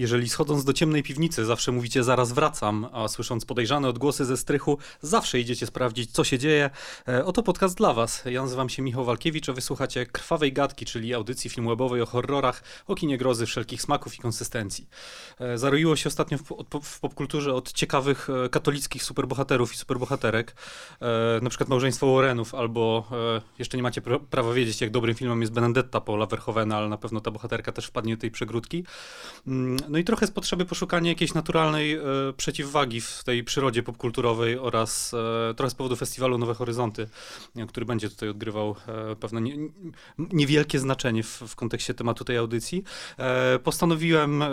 Jeżeli schodząc do ciemnej piwnicy zawsze mówicie zaraz wracam, a słysząc podejrzane odgłosy ze strychu, zawsze idziecie sprawdzić, co się dzieje, e, oto podcast dla was. Ja nazywam się Michał Walkiewicz, a wysłuchacie Krwawej Gadki, czyli audycji filmwebowej o horrorach, o kinie grozy wszelkich smaków i konsystencji. E, zaroiło się ostatnio w, popkulturze od ciekawych e, katolickich superbohaterów i superbohaterek, na przykład małżeństwo Warrenów, albo jeszcze nie macie prawa wiedzieć, jak dobrym filmem jest Benedetta Paula Verhovena, ale na pewno ta bohaterka też wpadnie do tej przegródki. No i trochę z potrzeby poszukania jakiejś naturalnej e, przeciwwagi w tej przyrodzie popkulturowej oraz e, trochę z powodu festiwalu Nowe Horyzonty, e, który będzie tutaj odgrywał e, pewne nie, niewielkie znaczenie w, w, kontekście tematu tej audycji. E, postanowiłem e,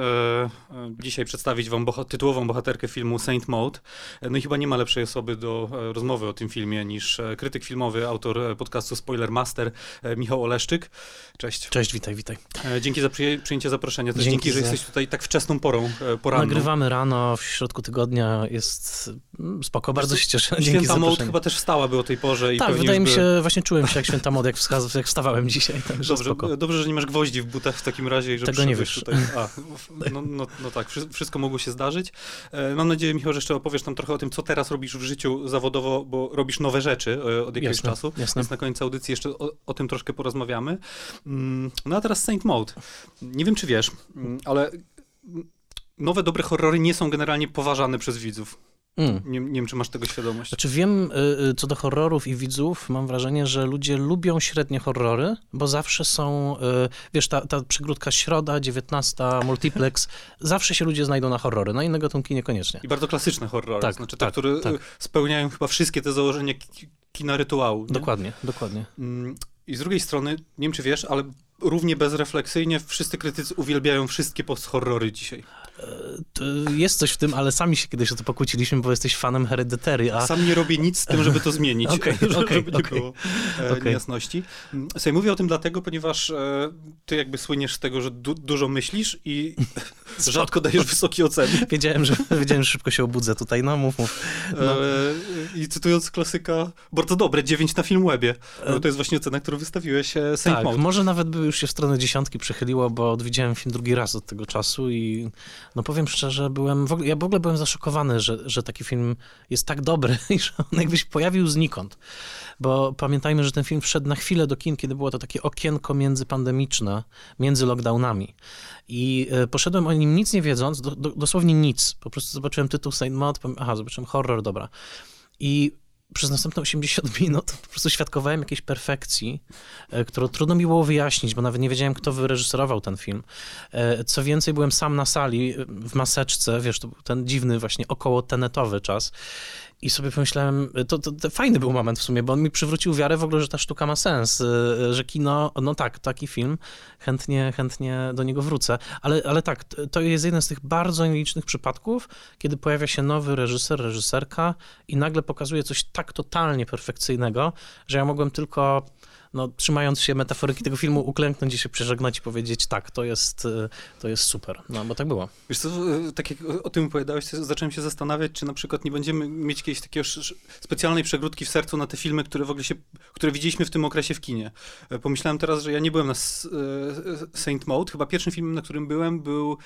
dzisiaj przedstawić wam boha tytułową bohaterkę filmu Saint Maud. No i chyba nie ma lepszej osoby do rozmowy o tym filmie niż krytyk filmowy, autor podcastu Spoiler Master, Michał Oleszczyk. Cześć. Cześć, witaj, witaj. Dzięki za przyjęcie zaproszenia. Też dzięki, dzięki że jesteś tutaj tak wczesną porą, e, poranną. Nagrywamy rano, w środku tygodnia, jest mm, spoko, bardzo się cieszę. Dzięki święta Mod chyba też wstałaby o tej porze. I tak, wydaje mi się, właśnie czułem się jak święta Mod, jak, jak wstawałem dzisiaj, także dobrze, spoko. Dobrze, że nie masz gwoździ w butach w takim razie. Że Tego nie wiesz. Tutaj. A, no, no, no, tak, wszystko mogło się zdarzyć. E, mam nadzieję, Michał, że jeszcze opowiesz nam trochę o tym, co teraz robisz w życiu zawodowo, bo robisz nowe rzeczy e, od jakiegoś jasne, czasu, jasne. więc na koniec audycji jeszcze o, o tym troszkę porozmawiamy. Mm, no a teraz Saint Mode. Nie wiem, czy wiesz, mm, ale nowe dobre horrory nie są generalnie poważane przez widzów. Mm. Nie, nie, wiem, czy masz tego świadomość. Znaczy wiem, y, y, co do horrorów i widzów, mam wrażenie, że ludzie lubią średnie horrory, bo zawsze są, y, wiesz, ta, ta przygródka środa, 19, multiplex, zawsze się ludzie znajdą na horrory, no inne gatunki niekoniecznie. I bardzo klasyczne horrory, tak, znaczy te, tak, które tak. spełniają chyba wszystkie te założenia kina rytuału. Nie? Dokładnie, dokładnie. Mm, I z drugiej strony, nie wiem, czy wiesz, ale równie bezrefleksyjnie wszyscy krytycy uwielbiają wszystkie post-horrory dzisiaj. Jest coś w tym, ale sami się kiedyś o to pokłóciliśmy, bo jesteś fanem Hereditary, a... Sam nie robię nic z tym, żeby to zmienić, okay, żeby okay, nie okay. było e, okay. niejasności. Sobie mówię o tym dlatego, ponieważ e, ty jakby słyniesz z tego, że du dużo myślisz i rzadko dajesz wysokie oceny. Wiedziałem że, wiedziałem, że szybko się obudzę tutaj, no mów, mów. No. E, I cytując klasyka, bardzo dobre, 9 na Filmwebie. No, to jest właśnie ocena, którą wystawiłeś e, Saint Tak, może nawet by już się w stronę dziesiątki przechyliło, bo odwiedziłem film drugi raz od tego czasu i no powiem szczerze, byłem w ogóle, ja w ogóle byłem zaszokowany, że, że taki film jest tak dobry i że on jakbyś pojawił znikąd. Bo pamiętajmy, że ten film wszedł na chwilę do kin, kiedy było to takie okienko międzypandemiczne, między lockdownami. I e, poszedłem o nim nic nie wiedząc, do, do, dosłownie nic. Po prostu zobaczyłem tytuł Saint Maud, aha, zobaczyłem horror, dobra. I przez następne 80 minut po prostu świadkowałem jakiejś perfekcji, e, którą trudno mi było wyjaśnić, bo nawet nie wiedziałem, kto wyreżyserował ten film. E, co więcej, byłem sam na sali w maseczce, wiesz, to był ten dziwny właśnie około tenetowy czas i sobie pomyślałem, to, to, to, fajny był moment w sumie, bo on mi przywrócił wiarę w ogóle, że ta sztuka ma sens, y, że kino, no tak, taki film, chętnie, chętnie do niego wrócę, ale, ale tak, to jest jeden z tych bardzo nielicznych przypadków, kiedy pojawia się nowy reżyser, reżyserka i nagle pokazuje coś tak totalnie perfekcyjnego, że ja mogłem tylko no, trzymając się metaforyki tego filmu, uklęknąć i się przeżegnać i powiedzieć, tak, to jest, y, to jest super. No, bo tak było. Wiesz co, y, tak jak o tym opowiadałeś, zacząłem się zastanawiać, czy na przykład nie będziemy mieć jakiejś takiej specjalnej przegródki w sercu na te filmy, które w ogóle się, które widzieliśmy w tym okresie w kinie. E, pomyślałem teraz, że ja nie byłem na e, Saint Maud. Chyba pierwszym filmem, na którym byłem, był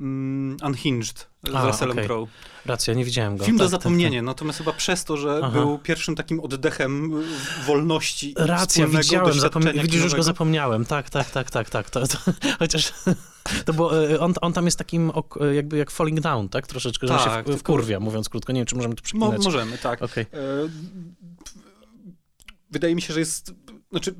um, Unhinged z A, Russellem okay. Crowe. Racja, nie widziałem go. Film tak, do zapomnienia, tak, tak. natomiast chyba przez to, że Aha. był pierwszym takim oddechem wolności Racja, widziałem, zapomnia- widzisz, już go zapomniałem. Tak, tak, tak, tak, tak. To, to, chociaż to było, e, on, on tam jest takim e, jakby jak falling down, tak? Troszeczkę, że tak, się wkurwia, mówiąc krótko. Nie wiem, czy możemy to przypomnieć. Mo możemy, tak. Okay. E, wydaje mi się, że jest, znaczy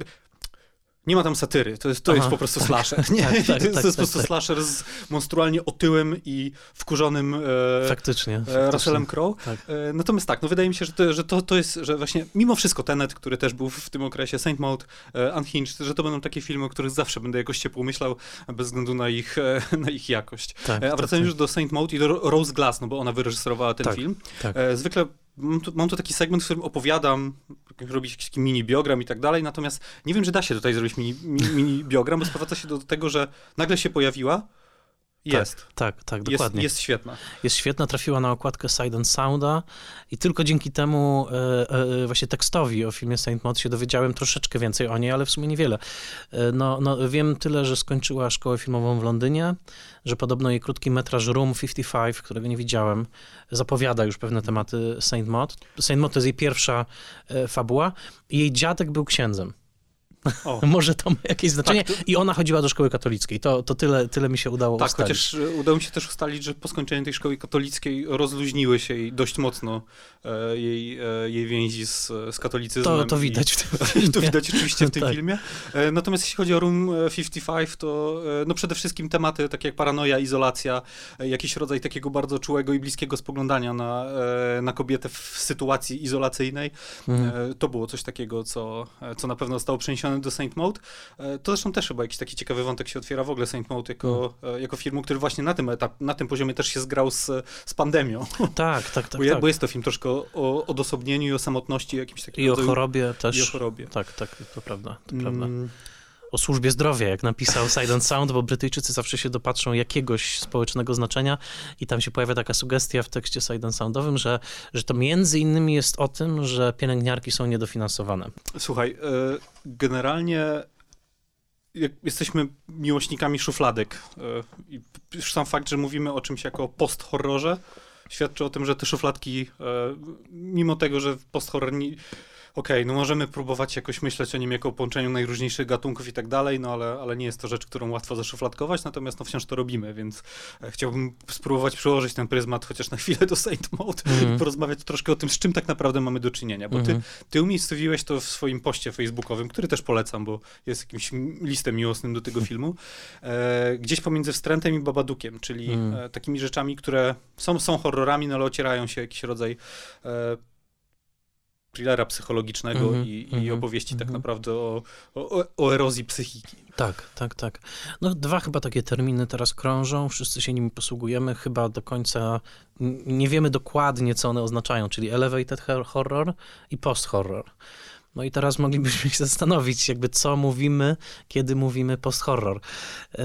nie ma tam satyry, to jest, to jest po prostu slasher. Nie, tak, tak, to, jest, tak, to jest po prostu tak, tak. slasher z monstrualnie otyłym i wkurzonym e, faktycznie, e, faktycznie. Russellem Crowe. Tak. E, natomiast tak, no wydaje mi się, że to, że to, to jest, że właśnie mimo wszystko Tenet, który też był w tym okresie, Saint Maud, e, Unhinged, że to będą takie filmy, o których zawsze będę jakoś ciepło myślał, bez względu na ich, e, na ich jakość. Tak, e, a wracając już do Saint Maud i do Rose Glass, no bo ona wyreżyserowała ten film. E, zwykle mam tu, mam tu, taki segment, w którym opowiadam, robić jakiś mini biogram i tak dalej, natomiast nie wiem, czy da się tutaj zrobić mini, mini, mini biogram, bo sprowadza się do tego, że nagle się pojawiła, Jest. Tak, tak, Jest, dokładnie. jest świetna. jest świetna, trafiła na okładkę Side and Sounda i tylko dzięki temu e, e, właśnie tekstowi o filmie Saint Maud się dowiedziałem troszeczkę więcej o niej, ale w sumie niewiele. E, no, no, wiem tyle, że skończyła szkołę filmową w Londynie, że podobno jej krótki metraż Room 55, którego nie widziałem, zapowiada już pewne tematy Saint Maud. Saint Maud to jest jej pierwsza e, fabuła. Jej dziadek był księdzem. Może to ma jakieś znaczenie. Tak, to- I ona chodziła do szkoły katolickiej. To, to tyle, tyle mi się udało Tak, ustalić. chociaż e, udało mi się też ustalić, że po skończeniu tej szkoły katolickiej rozluźniły się jej dość mocno e, jej, e, jej więzi z, z katolicyzmem. To, to i- widać w tym To filmie. widać oczywiście w tym Tak. filmie. E, Natomiast jeśli chodzi o Room e, 55, to e, no przede wszystkim tematy takie jak paranoja, izolacja, e, jakiś rodzaj takiego bardzo czułego i bliskiego spoglądania na, e, na kobietę w sytuacji izolacyjnej. Mhm. E, To było coś takiego, co, e, co na pewno zostało przeniesione do Saint Maud. E, To zresztą też chyba jakiś taki ciekawy wątek się otwiera w ogóle Saint Maud jako, Mm. e, jako filmu, który właśnie na tym, etap, na tym poziomie też się zgrał z, z pandemią. Tak, tak, tak. bo, tak. bo jest to film troszkę o, odosobnieniu i o samotności jakimś takim I o chorobie też. I o chorobie. Tak, tak, to prawda, to prawda. Mm, O służbie zdrowia, jak napisał Silent Sound, bo Brytyjczycy zawsze się dopatrzą jakiegoś społecznego znaczenia i tam się pojawia taka sugestia w tekście Silent Soundowym, że, że to między innymi jest o tym, że pielęgniarki są niedofinansowane. Słuchaj, e, generalnie jesteśmy miłośnikami szufladek e, i już sam fakt, że mówimy o czymś jako post-horrorze, świadczy o tym, że te szufladki, e, mimo tego, że post-horror Okej, no możemy próbować jakoś myśleć o nim jako o połączeniu najróżniejszych gatunków i tak dalej, no ale, ale nie jest to rzecz, którą łatwo zaszufladkować, natomiast no wciąż to robimy, więc e, chciałbym spróbować przełożyć ten pryzmat chociaż na chwilę do Saint Maud Mhm. i porozmawiać troszkę o tym, z czym tak naprawdę mamy do czynienia, bo ty Mhm. ty umiejscowiłeś to w swoim poście facebookowym, który też polecam, bo jest jakimś listem miłosnym do tego filmu. E, gdzieś pomiędzy wstrętem i babadukiem, czyli Mm. e, takimi rzeczami, które są, są horrorami, no ale ocierają się jakiś rodzaj e, thrillera psychologicznego Mhm, i, i mhm, opowieści tak mhm. naprawdę o, o, o erozji psychiki. Tak, tak, tak. No dwa chyba takie terminy teraz krążą, wszyscy się nimi posługujemy, chyba do końca nie wiemy dokładnie, co one oznaczają, czyli elevated horror i post-horror. No i teraz moglibyśmy się zastanowić, jakby co mówimy, kiedy mówimy post-horror. E,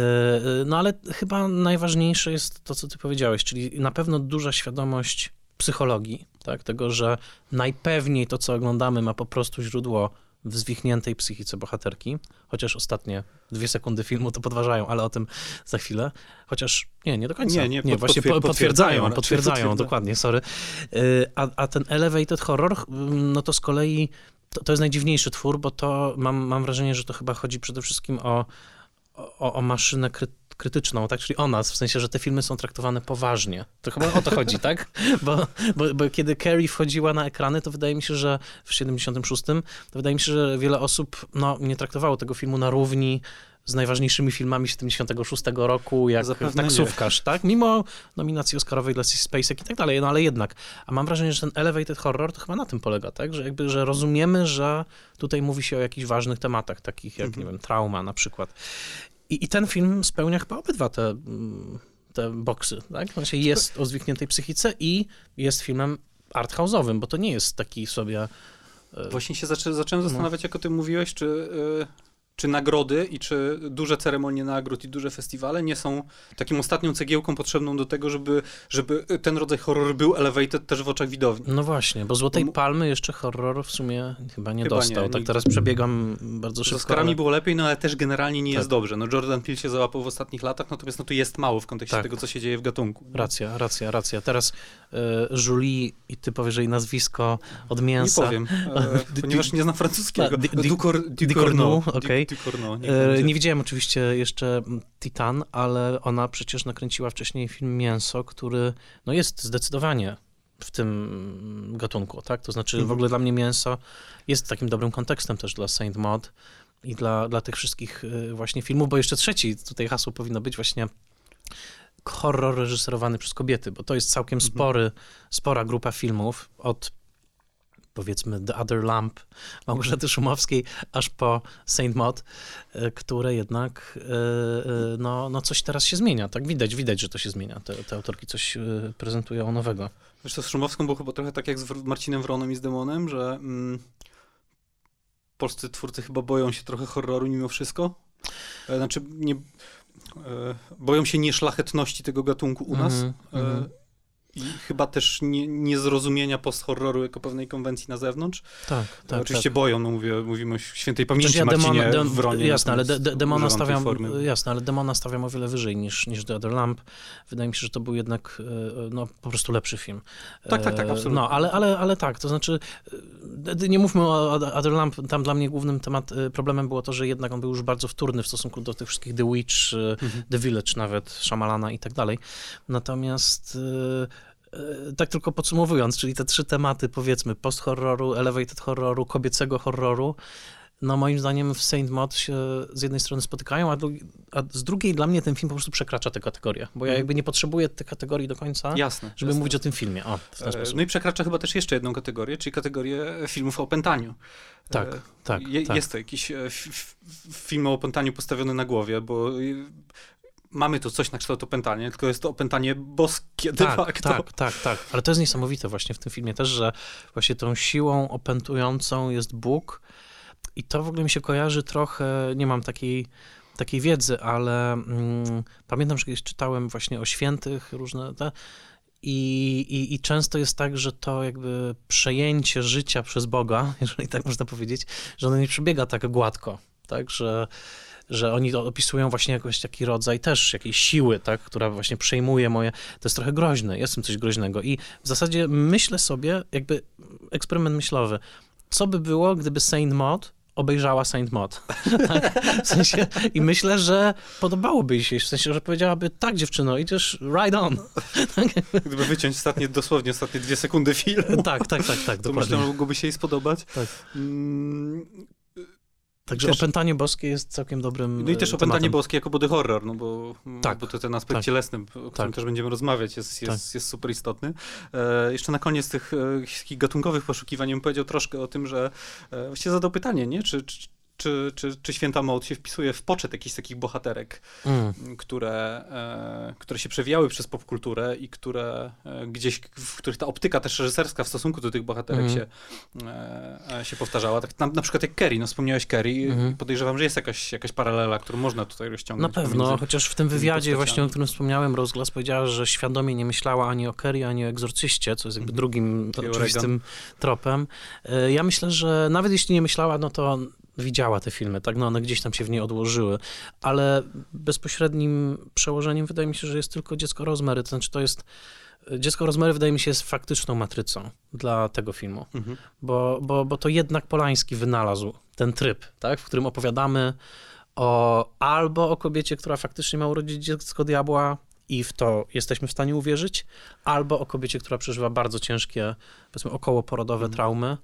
No ale chyba najważniejsze jest to, co ty powiedziałeś, czyli na pewno duża świadomość psychologii, tak? tego, że najpewniej to, co oglądamy, ma po prostu źródło w zwichniętej psychice bohaterki, chociaż ostatnie dwie sekundy filmu to podważają, ale o tym za chwilę. Chociaż nie, nie do końca. Nie, nie, pod- właśnie potwier- po- potwierdzają potwierdzają, potwierdzają, dokładnie, sorry. Y, A, a ten elevated horror, mm, no to z kolei to, to jest najdziwniejszy twór, bo to mam, mam wrażenie, że to chyba chodzi przede wszystkim o, o, o maszynę kry, krytyczną, tak? Czyli o nas, w sensie, że te filmy są traktowane poważnie. To chyba o to chodzi, tak? Bo, bo, bo kiedy Carrie wchodziła na ekrany, to wydaje mi się, że w 76, to wydaje mi się, że wiele osób no, nie traktowało tego filmu na równi z najważniejszymi filmami 76 roku, jak Zapewne nie. taksówkarz, tak? Mimo nominacji Oscarowej dla Spacek i tak dalej, no ale jednak. A mam wrażenie, że ten elevated horror to chyba na tym polega, tak? Że jakby, że rozumiemy, że tutaj mówi się o jakichś ważnych tematach, takich jak, Mhm. nie wiem, trauma na przykład. I, I ten film spełnia chyba obydwa te, mm, te boksy, tak? Znaczy jest o zwichniętej psychice i jest filmem arthouse'owym, bo to nie jest taki sobie... e, Właśnie się zaczę, zacząłem No. zastanawiać, jak o tym mówiłeś, czy, y, czy nagrody i czy duże ceremonie nagród i duże festiwale nie są taką ostatnią cegiełką potrzebną do tego, żeby, żeby ten rodzaj horroru był elevated też w oczach widowni. No właśnie, bo Złotej Palmy jeszcze horror w sumie chyba nie Chyba nie, dostał. tak nigdy. teraz przebiegam bardzo Z szybko. Oscarami ale- było lepiej, no ale też generalnie nie Tak. jest dobrze. No Jordan Peele się załapał w ostatnich latach, natomiast no tu jest mało w kontekście Tak. tego, co się dzieje w gatunku. Racja, racja, racja. Teraz y, Julie i ty powiesz jej nazwisko od Nie mięsa. powiem, e, ponieważ nie znam francuskiego. A, di- di- Ducor- di- Ducorneau. Ducorneau, okej. Niech E. Nie widziałem oczywiście jeszcze mm, Titan, ale ona przecież nakręciła wcześniej film Mięso, który no jest zdecydowanie w tym mm, gatunku, tak? To znaczy w Mhm. ogóle dla mnie Mięso jest takim dobrym kontekstem też dla Saint Maud i dla, dla tych wszystkich y, właśnie filmów, bo jeszcze trzeci, tutaj hasło powinno być właśnie horror reżyserowany przez kobiety, bo to jest całkiem Mhm. spory, spora grupa filmów od powiedzmy The Other Lamp Małgorzaty Szumowskiej, aż po Saint Maud, e, które jednak e, e, no, no coś teraz się zmienia, tak? Widać, widać, że to się zmienia. Te, te autorki coś prezentują nowego. Wiesz, to z Szumowską było chyba trochę tak jak z Marcinem Wronem i z Demonem, że mm, polscy twórcy chyba boją się trochę horroru mimo wszystko. Znaczy, nie, boją się nieszlachetności tego gatunku u nas. Mhm, e, mhm. I chyba też nie, niezrozumienia post-horroru jako pewnej konwencji na zewnątrz. Tak, tak. Oczywiście tak. boją, no mówię, mówimy o świętej pamięci Chociaż ja Marcinie demona, dem, Wronie. jasne, ale de, de, demona stawiam, jasne, ale demona stawiam o wiele wyżej niż, niż The Other Lamp. Wydaje mi się, że to był jednak e, no, po prostu lepszy film. Tak, tak, tak, E, absolutnie. No, ale, ale, ale tak, to znaczy e, nie mówmy o Other Lamp, tam dla mnie głównym temat, problemem było to, że jednak on był już bardzo wtórny w stosunku do tych wszystkich The Witch, Mhm. The Village nawet, Shyamalana i tak dalej. Natomiast tak tylko podsumowując, czyli te trzy tematy, powiedzmy, post-horroru, elevated horroru, kobiecego horroru, no moim zdaniem w Saint Maud się z jednej strony spotykają, a, drugi, a z drugiej dla mnie ten film po prostu przekracza tę kategorię, bo ja Mhm. jakby nie potrzebuję tej kategorii do końca, Jasne. żeby jasne. mówić o tym filmie. O, E. No i przekracza chyba też jeszcze jedną kategorię, czyli kategorię filmów o opętaniu. Tak, E, tak, Je, tak. Jest to jakiś e, film o opętaniu postawiony na głowie, bo e, mamy tu coś na kształt opętania, tylko jest to opętanie boskie de Tak, facto. tak, tak, tak. Ale to jest niesamowite właśnie w tym filmie też, że właśnie tą siłą opętującą jest Bóg i to w ogóle mi się kojarzy trochę, nie mam takiej, takiej wiedzy, ale mm, pamiętam, że kiedyś czytałem właśnie o świętych różne te i, i, i często jest tak, że to jakby przejęcie życia przez Boga, jeżeli tak można powiedzieć, że ono nie przebiega tak gładko, tak, że że oni opisują właśnie jakoś taki rodzaj też jakiejś siły, tak, która właśnie przejmuje moje, to jest trochę groźne, jest w tym coś groźnego i w zasadzie myślę sobie, jakby eksperyment myślowy, co by było, gdyby Saint Maud obejrzała Saint Maud. tak? W sensie, I myślę, że podobałoby jej się, w sensie, że powiedziałaby, tak dziewczyno, idziesz right on. Gdyby wyciąć ostatnie, dosłownie ostatnie dwie sekundy filmu, tak, tak, tak, tak, to dokładnie. myślę, mogłoby się jej spodobać. Tak. Także też- opętanie boskie jest całkiem dobrym No i też e, opętanie tematem. boskie jako body horror, no bo, Tak, bo to ten aspekt tak. cielesny, o którym Tak. też będziemy rozmawiać, jest, jest, jest super istotny. E, jeszcze na koniec tych e, gatunkowych poszukiwań bym powiedział troszkę o tym, że e, właściwie zadał pytanie, nie? Czy, czy, czy, czy, czy Święta Maud się wpisuje w poczet jakichś takich bohaterek, Mm. które, e, które się przewijały przez popkulturę i które e, gdzieś, w których ta optyka też reżyserska w stosunku do tych bohaterek Mhm. się, e, e, się powtarzała. Tak na, na przykład jak Kerry, no wspomniałeś Kerry, Mhm. podejrzewam, że jest jakaś, jakaś paralela, którą można tutaj Na rozciągnąć. pewno, pomiędzy- chociaż w tym wywiadzie właśnie, o którym wspomniałem, Rose Glass powiedziała, że świadomie nie myślała ani o Kerry, ani o Egzorcyście, co jest jakby Mhm. drugim Czyli oczywistym tropem. E, Ja myślę, że nawet jeśli nie myślała, no to widziała te filmy, tak, no one gdzieś tam się w niej odłożyły, ale bezpośrednim przełożeniem wydaje mi się, że jest tylko Dziecko Rozmery, to znaczy to jest Dziecko Rozmery wydaje mi się jest faktyczną matrycą dla tego filmu Mhm. bo, bo, bo to jednak Polański wynalazł ten tryb, tak, w którym opowiadamy o albo o kobiecie, która faktycznie ma urodzić dziecko diabła i w to jesteśmy w stanie uwierzyć, albo o kobiecie, która przeżywa bardzo ciężkie, powiedzmy, okołoporodowe Mhm. traumy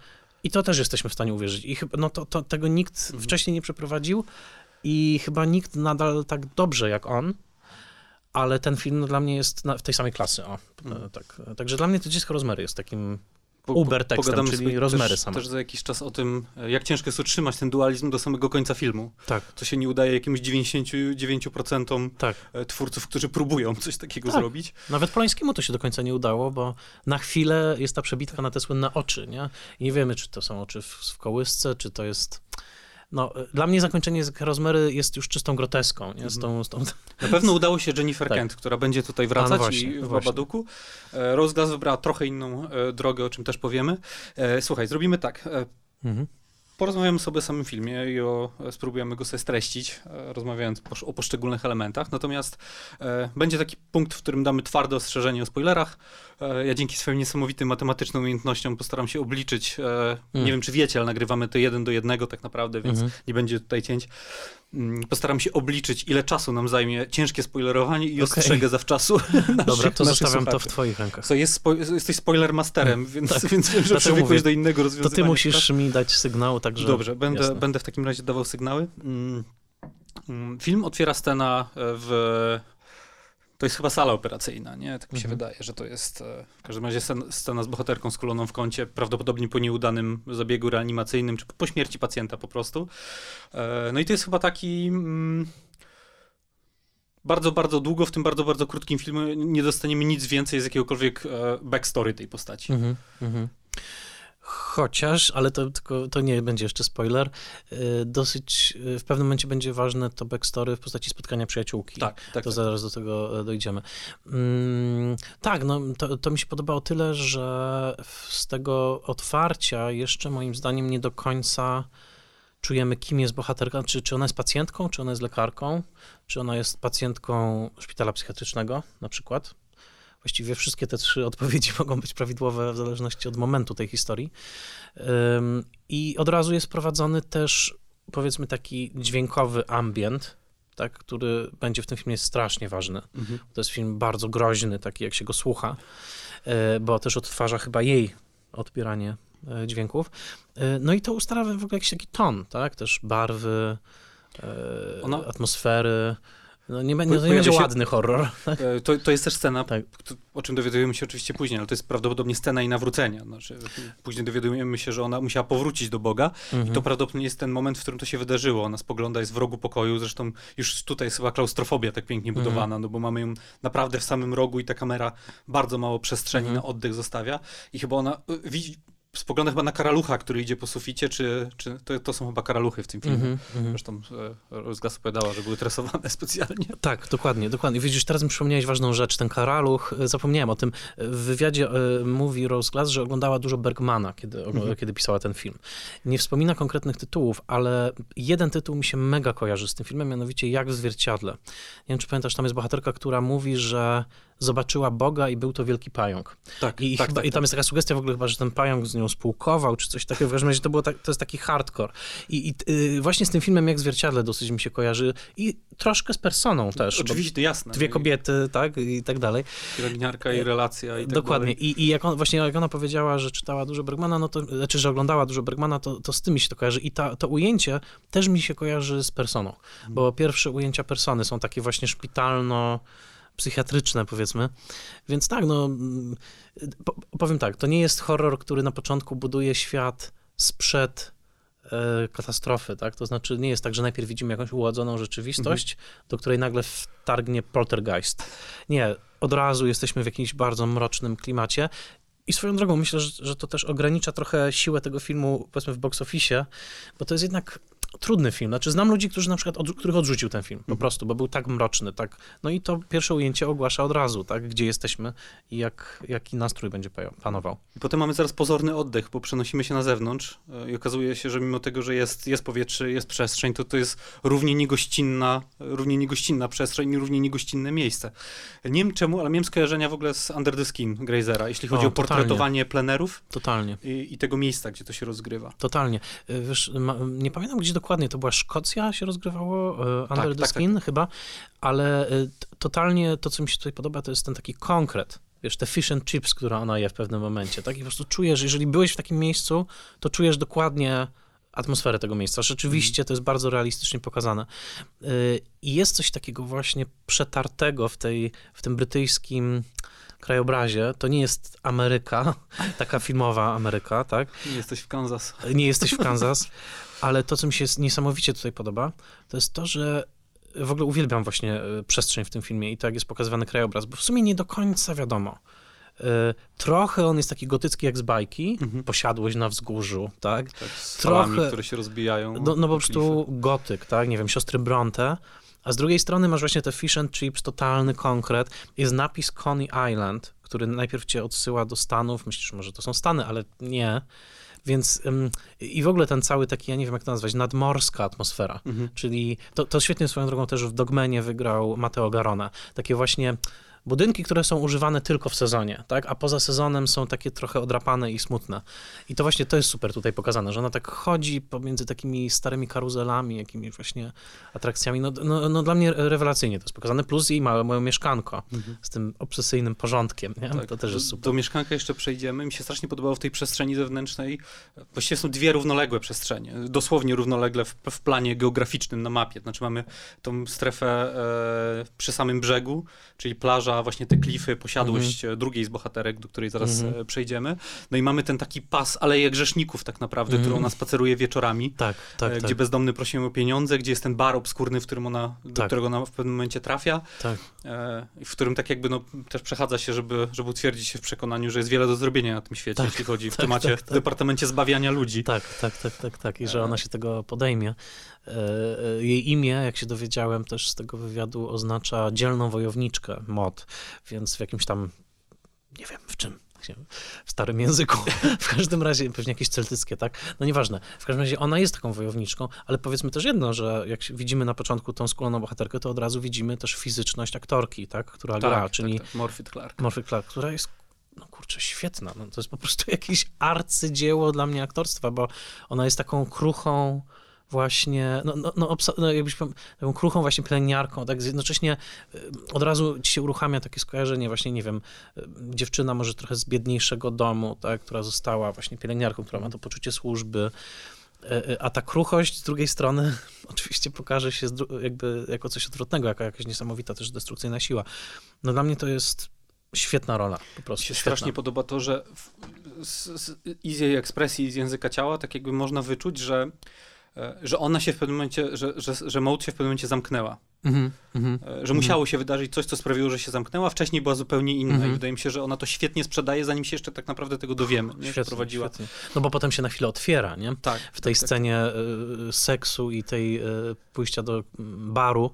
i to też jesteśmy w stanie uwierzyć. I chyba, no to, to tego nikt Mhm. wcześniej nie przeprowadził i chyba nikt nadal tak dobrze jak on, ale ten film dla mnie jest na, w tej samej klasy, o, Mhm. tak. Także dla mnie to Dziecko Rozmery jest takim Po- Uber tekstem, pogadamy czyli rozmery też, same. też za jakiś czas o tym, e, jak ciężko jest utrzymać ten dualizm do samego końca filmu. Tak, To się nie udaje jakimś 99% tak. e, twórców, którzy próbują coś takiego Tak. zrobić. Nawet Polańskiemu to się do końca nie udało, bo na chwilę jest ta przebitka na te słynne oczy, nie? I nie wiemy, czy to są oczy w, w kołysce, czy to jest... No, dla mnie zakończenie Rozmery jest już czystą groteską, nie? Z tą, z tą... Na pewno udało się Jennifer Tak. Kent, która będzie tutaj A, wracać no właśnie, i w właśnie. Babaduku. E, Rose Glass wybrała trochę inną e, drogę, o czym też powiemy. E, Słuchaj, zrobimy tak. Mhm. Porozmawiamy sobie o samym filmie i o, spróbujemy go sobie streścić, e, rozmawiając o poszczególnych elementach. Natomiast e, będzie taki punkt, w którym damy twarde ostrzeżenie o spoilerach. E, ja dzięki swoim niesamowitym matematycznym umiejętnościom postaram się obliczyć. E, Mm. Nie wiem, czy wiecie, ale nagrywamy to jeden do jednego tak naprawdę, więc Mhm. nie będzie tutaj cięć. Mm, Postaram się obliczyć, ile czasu nam zajmie ciężkie spoilerowanie i Okej. ostrzegę zawczasu. Dobra, to zostawiam to w twoich rękach. Co jest spo, jesteś spoiler masterem, więc, Tak. więc wiem, że przywykłeś do innego To rozwiązywania. ty musisz mi dać sygnał, także... Dobrze, będę, jasne. będę w takim razie dawał sygnały. Mm, mm, Film otwiera scena w. To jest chyba sala operacyjna, nie? Tak mi się Mhm. wydaje, że to jest e, w każdym razie scen- scena z bohaterką skuloną w kącie, prawdopodobnie po nieudanym zabiegu reanimacyjnym, czy po śmierci pacjenta po prostu. E, No i to jest chyba taki. mm, Bardzo, bardzo długo, w tym bardzo, bardzo krótkim filmie nie dostaniemy nic więcej z jakiegokolwiek e, backstory tej postaci. Mhm, mhm. Chociaż, ale to, tylko, to nie będzie jeszcze spoiler, y, dosyć y, w pewnym momencie będzie ważne to backstory w postaci spotkania przyjaciółki. Tak, tak. To tak. zaraz do tego e, dojdziemy. Mm, tak, no to, to mi się podobało tyle, że z tego otwarcia jeszcze moim zdaniem nie do końca czujemy, kim jest bohaterka, czy, czy ona jest pacjentką, czy ona jest lekarką, czy ona jest pacjentką szpitala psychiatrycznego na przykład. Właściwie wszystkie te trzy odpowiedzi mogą być prawidłowe w zależności od momentu tej historii. I od razu jest prowadzony też, powiedzmy, taki dźwiękowy ambient, tak, który będzie w tym filmie strasznie ważny. Mhm. To jest film bardzo groźny, taki jak się go słucha, e, bo też odtwarza chyba jej odbieranie e, dźwięków. E, No i to ustala w ogóle jakiś taki ton, tak? Też barwy, Ona- atmosfery. No nie, Po- będzie- to nie będzie się- ładny horror. E, To, to jest też scena, Tak. o czym dowiadujemy się oczywiście później, ale to jest prawdopodobnie scena i nawrócenia. Znaczy, później dowiadujemy się, że ona musiała powrócić do Boga i Mhm. to prawdopodobnie jest ten moment, w którym to się wydarzyło. Ona spogląda, jest w rogu pokoju, zresztą już tutaj jest chyba klaustrofobia tak pięknie Mhm. budowana, no bo mamy ją naprawdę w samym rogu i ta kamera bardzo mało przestrzeni Mhm. na oddech zostawia i chyba ona y, widzi, spogląda chyba na karalucha, który idzie po suficie, czy, czy to, to są chyba karaluchy w tym filmie. Mhm, mhm. Zresztą e, Rozglas opowiadała, że były tresowane specjalnie. Tak, dokładnie, dokładnie. Widzisz, teraz mi przypomniałeś ważną rzecz, ten karaluch, e, zapomniałem o tym. W wywiadzie e, mówi Rose Glass, że oglądała dużo Bergmana, kiedy, ogl- Mhm. kiedy pisała ten film. Nie wspomina konkretnych tytułów, ale jeden tytuł mi się mega kojarzy z tym filmem, mianowicie Jak w zwierciadle. Nie wiem, czy pamiętasz, tam jest bohaterka, która mówi, że zobaczyła Boga i był to wielki pająk. Tak, I, tak, chyba, tak, I tam jest taka sugestia w ogóle chyba, że ten pająk z nią spółkował, czy coś takiego. W każdym razie to, było tak, to jest taki hardcore. I, i y, właśnie z tym filmem Jak zwierciadle dosyć mi się kojarzy i troszkę z personą też. Oczywiście, jasne. Dwie No kobiety, tak, i tak dalej. Pielęgniarka i relacja i tak Dokładnie. dalej. I, i jak on, właśnie jak ona powiedziała, że czytała dużo Bergmana, no to, znaczy, że oglądała dużo Bergmana, to, to z tym mi się to kojarzy. I ta, to ujęcie też mi się kojarzy z personą, bo pierwsze ujęcia persony są takie właśnie szpitalno psychiatryczne, powiedzmy. Więc tak, no mm, po, powiem tak, to nie jest horror, który na początku buduje świat sprzed e, katastrofy, tak? To znaczy nie jest tak, że najpierw widzimy jakąś uładzoną rzeczywistość, do której nagle wtargnie poltergeist. Nie, od razu jesteśmy w jakimś bardzo mrocznym klimacie. I swoją drogą myślę, że, że to też ogranicza trochę siłę tego filmu, powiedzmy w box office, bo to jest jednak trudny film. Znaczy znam ludzi, którzy na przykład, od, których odrzucił ten film, po prostu, bo był tak mroczny, tak. No i to pierwsze ujęcie ogłasza od razu, tak, gdzie jesteśmy i jak, jaki nastrój będzie pa- panował. I potem mamy zaraz pozorny oddech, bo przenosimy się na zewnątrz e, i okazuje się, że mimo tego, że jest, jest powietrze, jest przestrzeń, to to jest równie niegościnna, równie niegościnna przestrzeń i równie niegościnne miejsce. Nie wiem czemu, ale miałem skojarzenia w ogóle z Under the Skin Grazera, jeśli chodzi O, o, portretowanie plenerów Totalnie. i, i tego miejsca, gdzie to się rozgrywa. Totalnie. Y, Wiesz, ma, nie pamiętam gdzie dokładnie, to była Szkocja się rozgrywało, y, Under Tak, the tak, Skin chyba, ale t- totalnie to, co mi się tutaj podoba, to jest ten taki konkret. Wiesz, te fish and chips, które ona je w pewnym momencie, tak? I po prostu czujesz, jeżeli byłeś w takim miejscu, to czujesz dokładnie atmosferę tego miejsca. Rzeczywiście to jest bardzo realistycznie pokazane. Y, I jest coś takiego właśnie przetartego w, tej, w tym brytyjskim krajobrazie. To nie jest Ameryka, taka filmowa Ameryka, tak? Jesteś w Kansas. nie jesteś w Kansas, ale to, co mi się niesamowicie tutaj podoba, to jest to, że w ogóle uwielbiam właśnie e, przestrzeń w tym filmie i to, jak jest pokazywany krajobraz, bo w sumie nie do końca wiadomo. E, Trochę on jest taki gotycki jak z bajki, Mhm. posiadłość na wzgórzu, tak? Tak, z Trochę- które się rozbijają. No, no po prostu gotyk, tak? Nie wiem, siostry Bronte. A z drugiej strony masz właśnie te fish and chips, totalny konkret. Jest napis Coney Island, który najpierw cię odsyła do Stanów. Myślisz, że może to są Stany, ale nie. Więc ym, i w ogóle ten cały taki, ja nie wiem jak to nazwać, nadmorska atmosfera. Mhm. Czyli to, to świetnie swoją drogą też w Dogmenie wygrał Matteo Garona. Takie właśnie budynki, które są używane tylko w sezonie, tak? A poza sezonem są takie trochę odrapane i smutne. I to właśnie to jest super tutaj pokazane, że ona tak chodzi pomiędzy takimi starymi karuzelami, jakimiś właśnie atrakcjami. No, no, no dla mnie rewelacyjnie to jest pokazane. Plus jej małe moje mieszkanko Mhm. z tym obsesyjnym porządkiem. Nie? Tak, to też jest super. Do mieszkanka jeszcze przejdziemy. Mi się strasznie podobało w tej przestrzeni zewnętrznej. Właściwie są dwie równoległe przestrzenie. Dosłownie równolegle w, w planie geograficznym na mapie. Znaczy mamy tą strefę e, przy samym brzegu, czyli plaża właśnie te klify, posiadłość -hmm. drugiej z bohaterek, do której zaraz mm -hmm. przejdziemy. No i mamy ten taki pas Aleje Grzeszników tak naprawdę, -hmm. którą ona spaceruje wieczorami, tak, tak, gdzie tak. bezdomny prosi ją o pieniądze, gdzie jest ten bar obskurny, w którym ona, do tak. którego ona w pewnym momencie trafia, tak. w którym tak jakby no, też przechadza się, żeby, żeby utwierdzić się w przekonaniu, że jest wiele do zrobienia na tym świecie, tak, jeśli chodzi w tak, temacie, w departamencie zbawiania ludzi. Tak, tak, tak, tak, tak. I że ona się tego podejmie. Jej imię, jak się dowiedziałem też z tego wywiadu, oznacza dzielną wojowniczkę, mod, więc w jakimś tam, nie wiem w czym, w starym języku. W każdym razie, pewnie jakieś celtyckie, tak? No nieważne. W każdym razie ona jest taką wojowniczką, ale powiedzmy też jedno, że jak widzimy na początku tą skórzoną bohaterkę, to od razu widzimy też fizyczność aktorki, tak? Która tak, gra, tak, czyli... Tak, Morfyt Clark. Morfyt Clark, która jest no kurczę, świetna. No, to jest po prostu jakieś arcydzieło dla mnie aktorstwa, bo ona jest taką kruchą, właśnie, no, no, no, no jakbyś taką kruchą właśnie pielęgniarką, tak jednocześnie y, od razu ci się uruchamia takie skojarzenie właśnie, nie wiem, y, dziewczyna może trochę z biedniejszego domu, tak, która została właśnie pielęgniarką, która ma to poczucie służby, y, a ta kruchość z drugiej strony oczywiście pokaże się jakby jako coś odwrotnego, jako jakaś niesamowita też destrukcyjna siła. No dla mnie to jest świetna rola, po prostu. Mi się świetna. strasznie podoba to, że z, z, ekspresji, z języka ciała, tak jakby można wyczuć, że że ona się w pewnym momencie, że, że, że Maud się w pewnym momencie zamknęła. Mm -hmm, że musiało mm -hmm. się wydarzyć coś, co sprawiło, że się zamknęła, wcześniej była zupełnie inna mm -hmm. i wydaje mi się, że ona to świetnie sprzedaje, zanim się jeszcze tak naprawdę tego dowiemy, nie? Świetnie, prowadziła. Świetnie. No bo potem się na chwilę otwiera, nie? Tak. W tej tak, scenie tak. seksu i tej pójścia do baru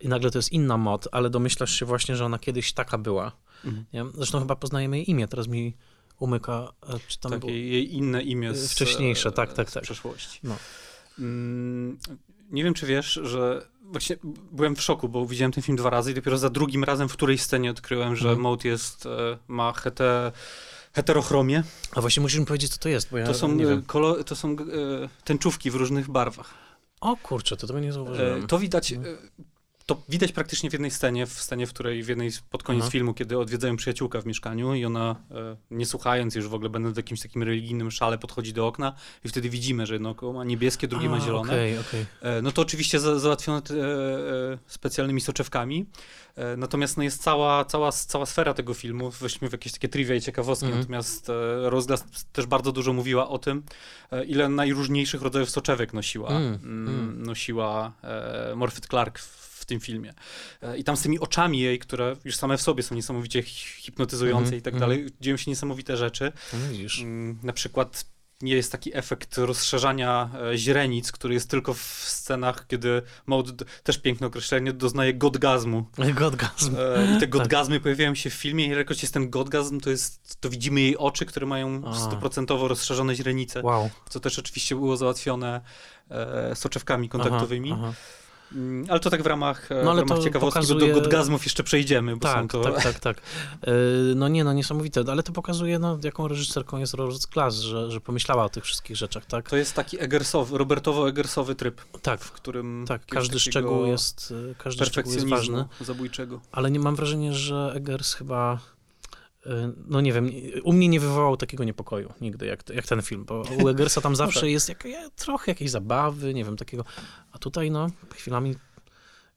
i nagle to jest inna mod, ale domyślasz się właśnie, że ona kiedyś taka była. Mhm. Nie? Zresztą chyba poznajemy jej imię, teraz mi umyka, czy tam tak, było... jej inne imię z, Wcześniejsze, tak, tak, tak. Z przeszłości. No. Mm, nie wiem, czy wiesz, że właśnie byłem w szoku, bo widziałem ten film dwa razy i dopiero za drugim razem w której scenie odkryłem, że mm. Jest, e, ma hete, heterochromię. A właśnie musisz mi powiedzieć, co to jest, bo ja to są, nie wiem. Kolor, to są e, tęczówki w różnych barwach. O kurczę, to tego nie zauważyłem. E, to widać, no to widać praktycznie w jednej scenie, w scenie, w której w jednej pod koniec Aha. filmu, kiedy odwiedzają przyjaciółkę w mieszkaniu i ona, e, nie słuchając już w ogóle, będąc w jakimś takim religijnym szale, podchodzi do okna i wtedy widzimy, że jedno ma niebieskie, drugie A, ma zielone. Okay, okay. E, no to oczywiście za, załatwione e, specjalnymi soczewkami. Natomiast no, jest cała, cała, cała sfera tego filmu, weźmy w jakieś takie trivia i ciekawostki, mm. natomiast Rozglas też bardzo dużo mówiła o tym, ile najróżniejszych rodzajów soczewek nosiła, mm. Mm, nosiła e, Morfyt Clark w tym filmie. E, I tam z tymi oczami jej, które już same w sobie są niesamowicie hipnotyzujące mm i tak mm. dalej, dzieją się niesamowite rzeczy. No widzisz. Mm, na przykład nie jest taki efekt rozszerzania e, źrenic, który jest tylko w scenach, kiedy Maud, też piękne określenie, doznaje godgazmu. Godgazm. E, I te tak. godgazmy tak. pojawiają się w filmie i jakoś jest ten godgazm, to jest, to widzimy jej oczy, które mają stuprocentowo rozszerzone źrenice. Wow. Co też oczywiście było załatwione e, soczewkami kontaktowymi. Aha, aha. Mm, ale to tak w ramach, e, no, ale w ramach ciekawostki, pokazuje... do godgazmów jeszcze przejdziemy. Bo tak, to... tak, tak, tak. E, no nie, no niesamowite, ale to pokazuje, no, jaką reżyserką jest Rose Glass, że, że pomyślała o tych wszystkich rzeczach, tak? To jest taki Eggersowy, Robertowo-Eggersowy tryb, tak, w którym tak, każdy szczegół jest, e, każdy szczegół jest ważny. zabójczego. Ale nie mam wrażenia, że Eggers chyba no nie wiem, u mnie nie wywołał takiego niepokoju nigdy, jak, jak ten film, bo u Eggersa tam zawsze no tak. jest jak, trochę jakiejś zabawy, nie wiem, takiego, a tutaj no, chwilami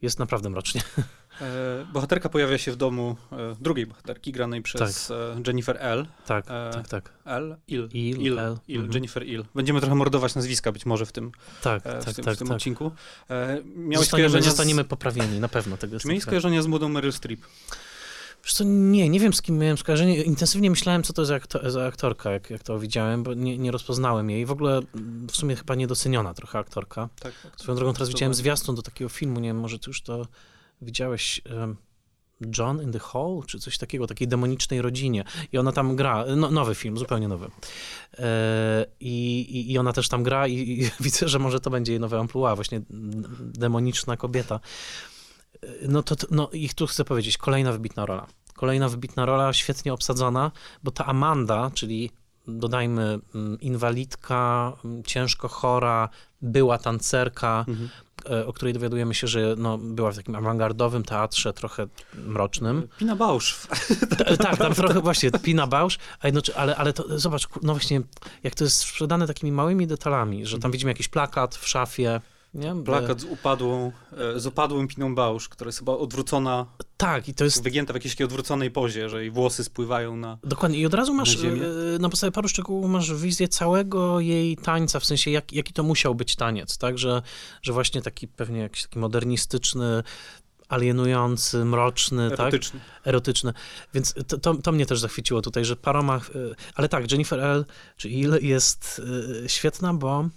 jest naprawdę mrocznie. E, bohaterka pojawia się w domu e, drugiej bohaterki, granej przez tak. e, Jennifer L. Tak, tak, tak. L? Il. Il, Il, L. Il. Mhm. Jennifer Il. Będziemy trochę mordować nazwiska być może w tym, tak, e, w tak, tym, tak, w tym tak. odcinku. E, miałeś zostaniemy, zostaniemy poprawieni, na pewno. Tego Czy miałeś skojarzenia z młodą Meryl Streep? Wiesz co, nie, nie wiem z kim miałem skojarzenie. Intensywnie myślałem, co to za, aktor, za aktorka, jak, jak to widziałem, bo nie, nie rozpoznałem jej. W ogóle w sumie chyba niedoceniona trochę aktorka. Tak, tak. Swoją drogą teraz widziałem zwiastun do takiego filmu, nie wiem, może ty już to widziałeś... Um, John in the Hall, czy coś takiego, takiej demonicznej rodzinie. I ona tam gra, no, nowy film, zupełnie nowy. E, i, I ona też tam gra i, i, widzę, że może to będzie jej nowe amplua, właśnie demoniczna kobieta. No to, no i tu chcę powiedzieć, kolejna wybitna rola. Kolejna wybitna rola, świetnie obsadzona, bo ta Amanda, czyli dodajmy mm, inwalidka, mm, ciężko chora, była tancerka, mhm. E, o której dowiadujemy się, że no, była w takim awangardowym teatrze, trochę mrocznym. Pina Bausch. tak, tam trochę właśnie, Pina Bausch, ale, ale to zobacz, no właśnie, jak to jest sprzedane takimi małymi detalami, że tam mhm. widzimy jakiś plakat w szafie, nie? Plakat z upadłą, e, z upadłym Piną Bausz, która jest chyba odwrócona Tak, i to jest... Wygięta w jakiejś takiej odwróconej pozie, że jej włosy spływają na... Dokładnie, i od razu masz, na ziemię. e, na podstawie paru szczegółów masz wizję całego jej tańca, w sensie jak, jaki to musiał być taniec, tak, że, że właśnie taki pewnie jakiś taki modernistyczny, alienujący, mroczny, tak? Erotyczny. erotyczny. Więc to, to, to mnie też zachwyciło tutaj, że paroma. Ale tak, Jennifer L. czy Il jest świetna, bo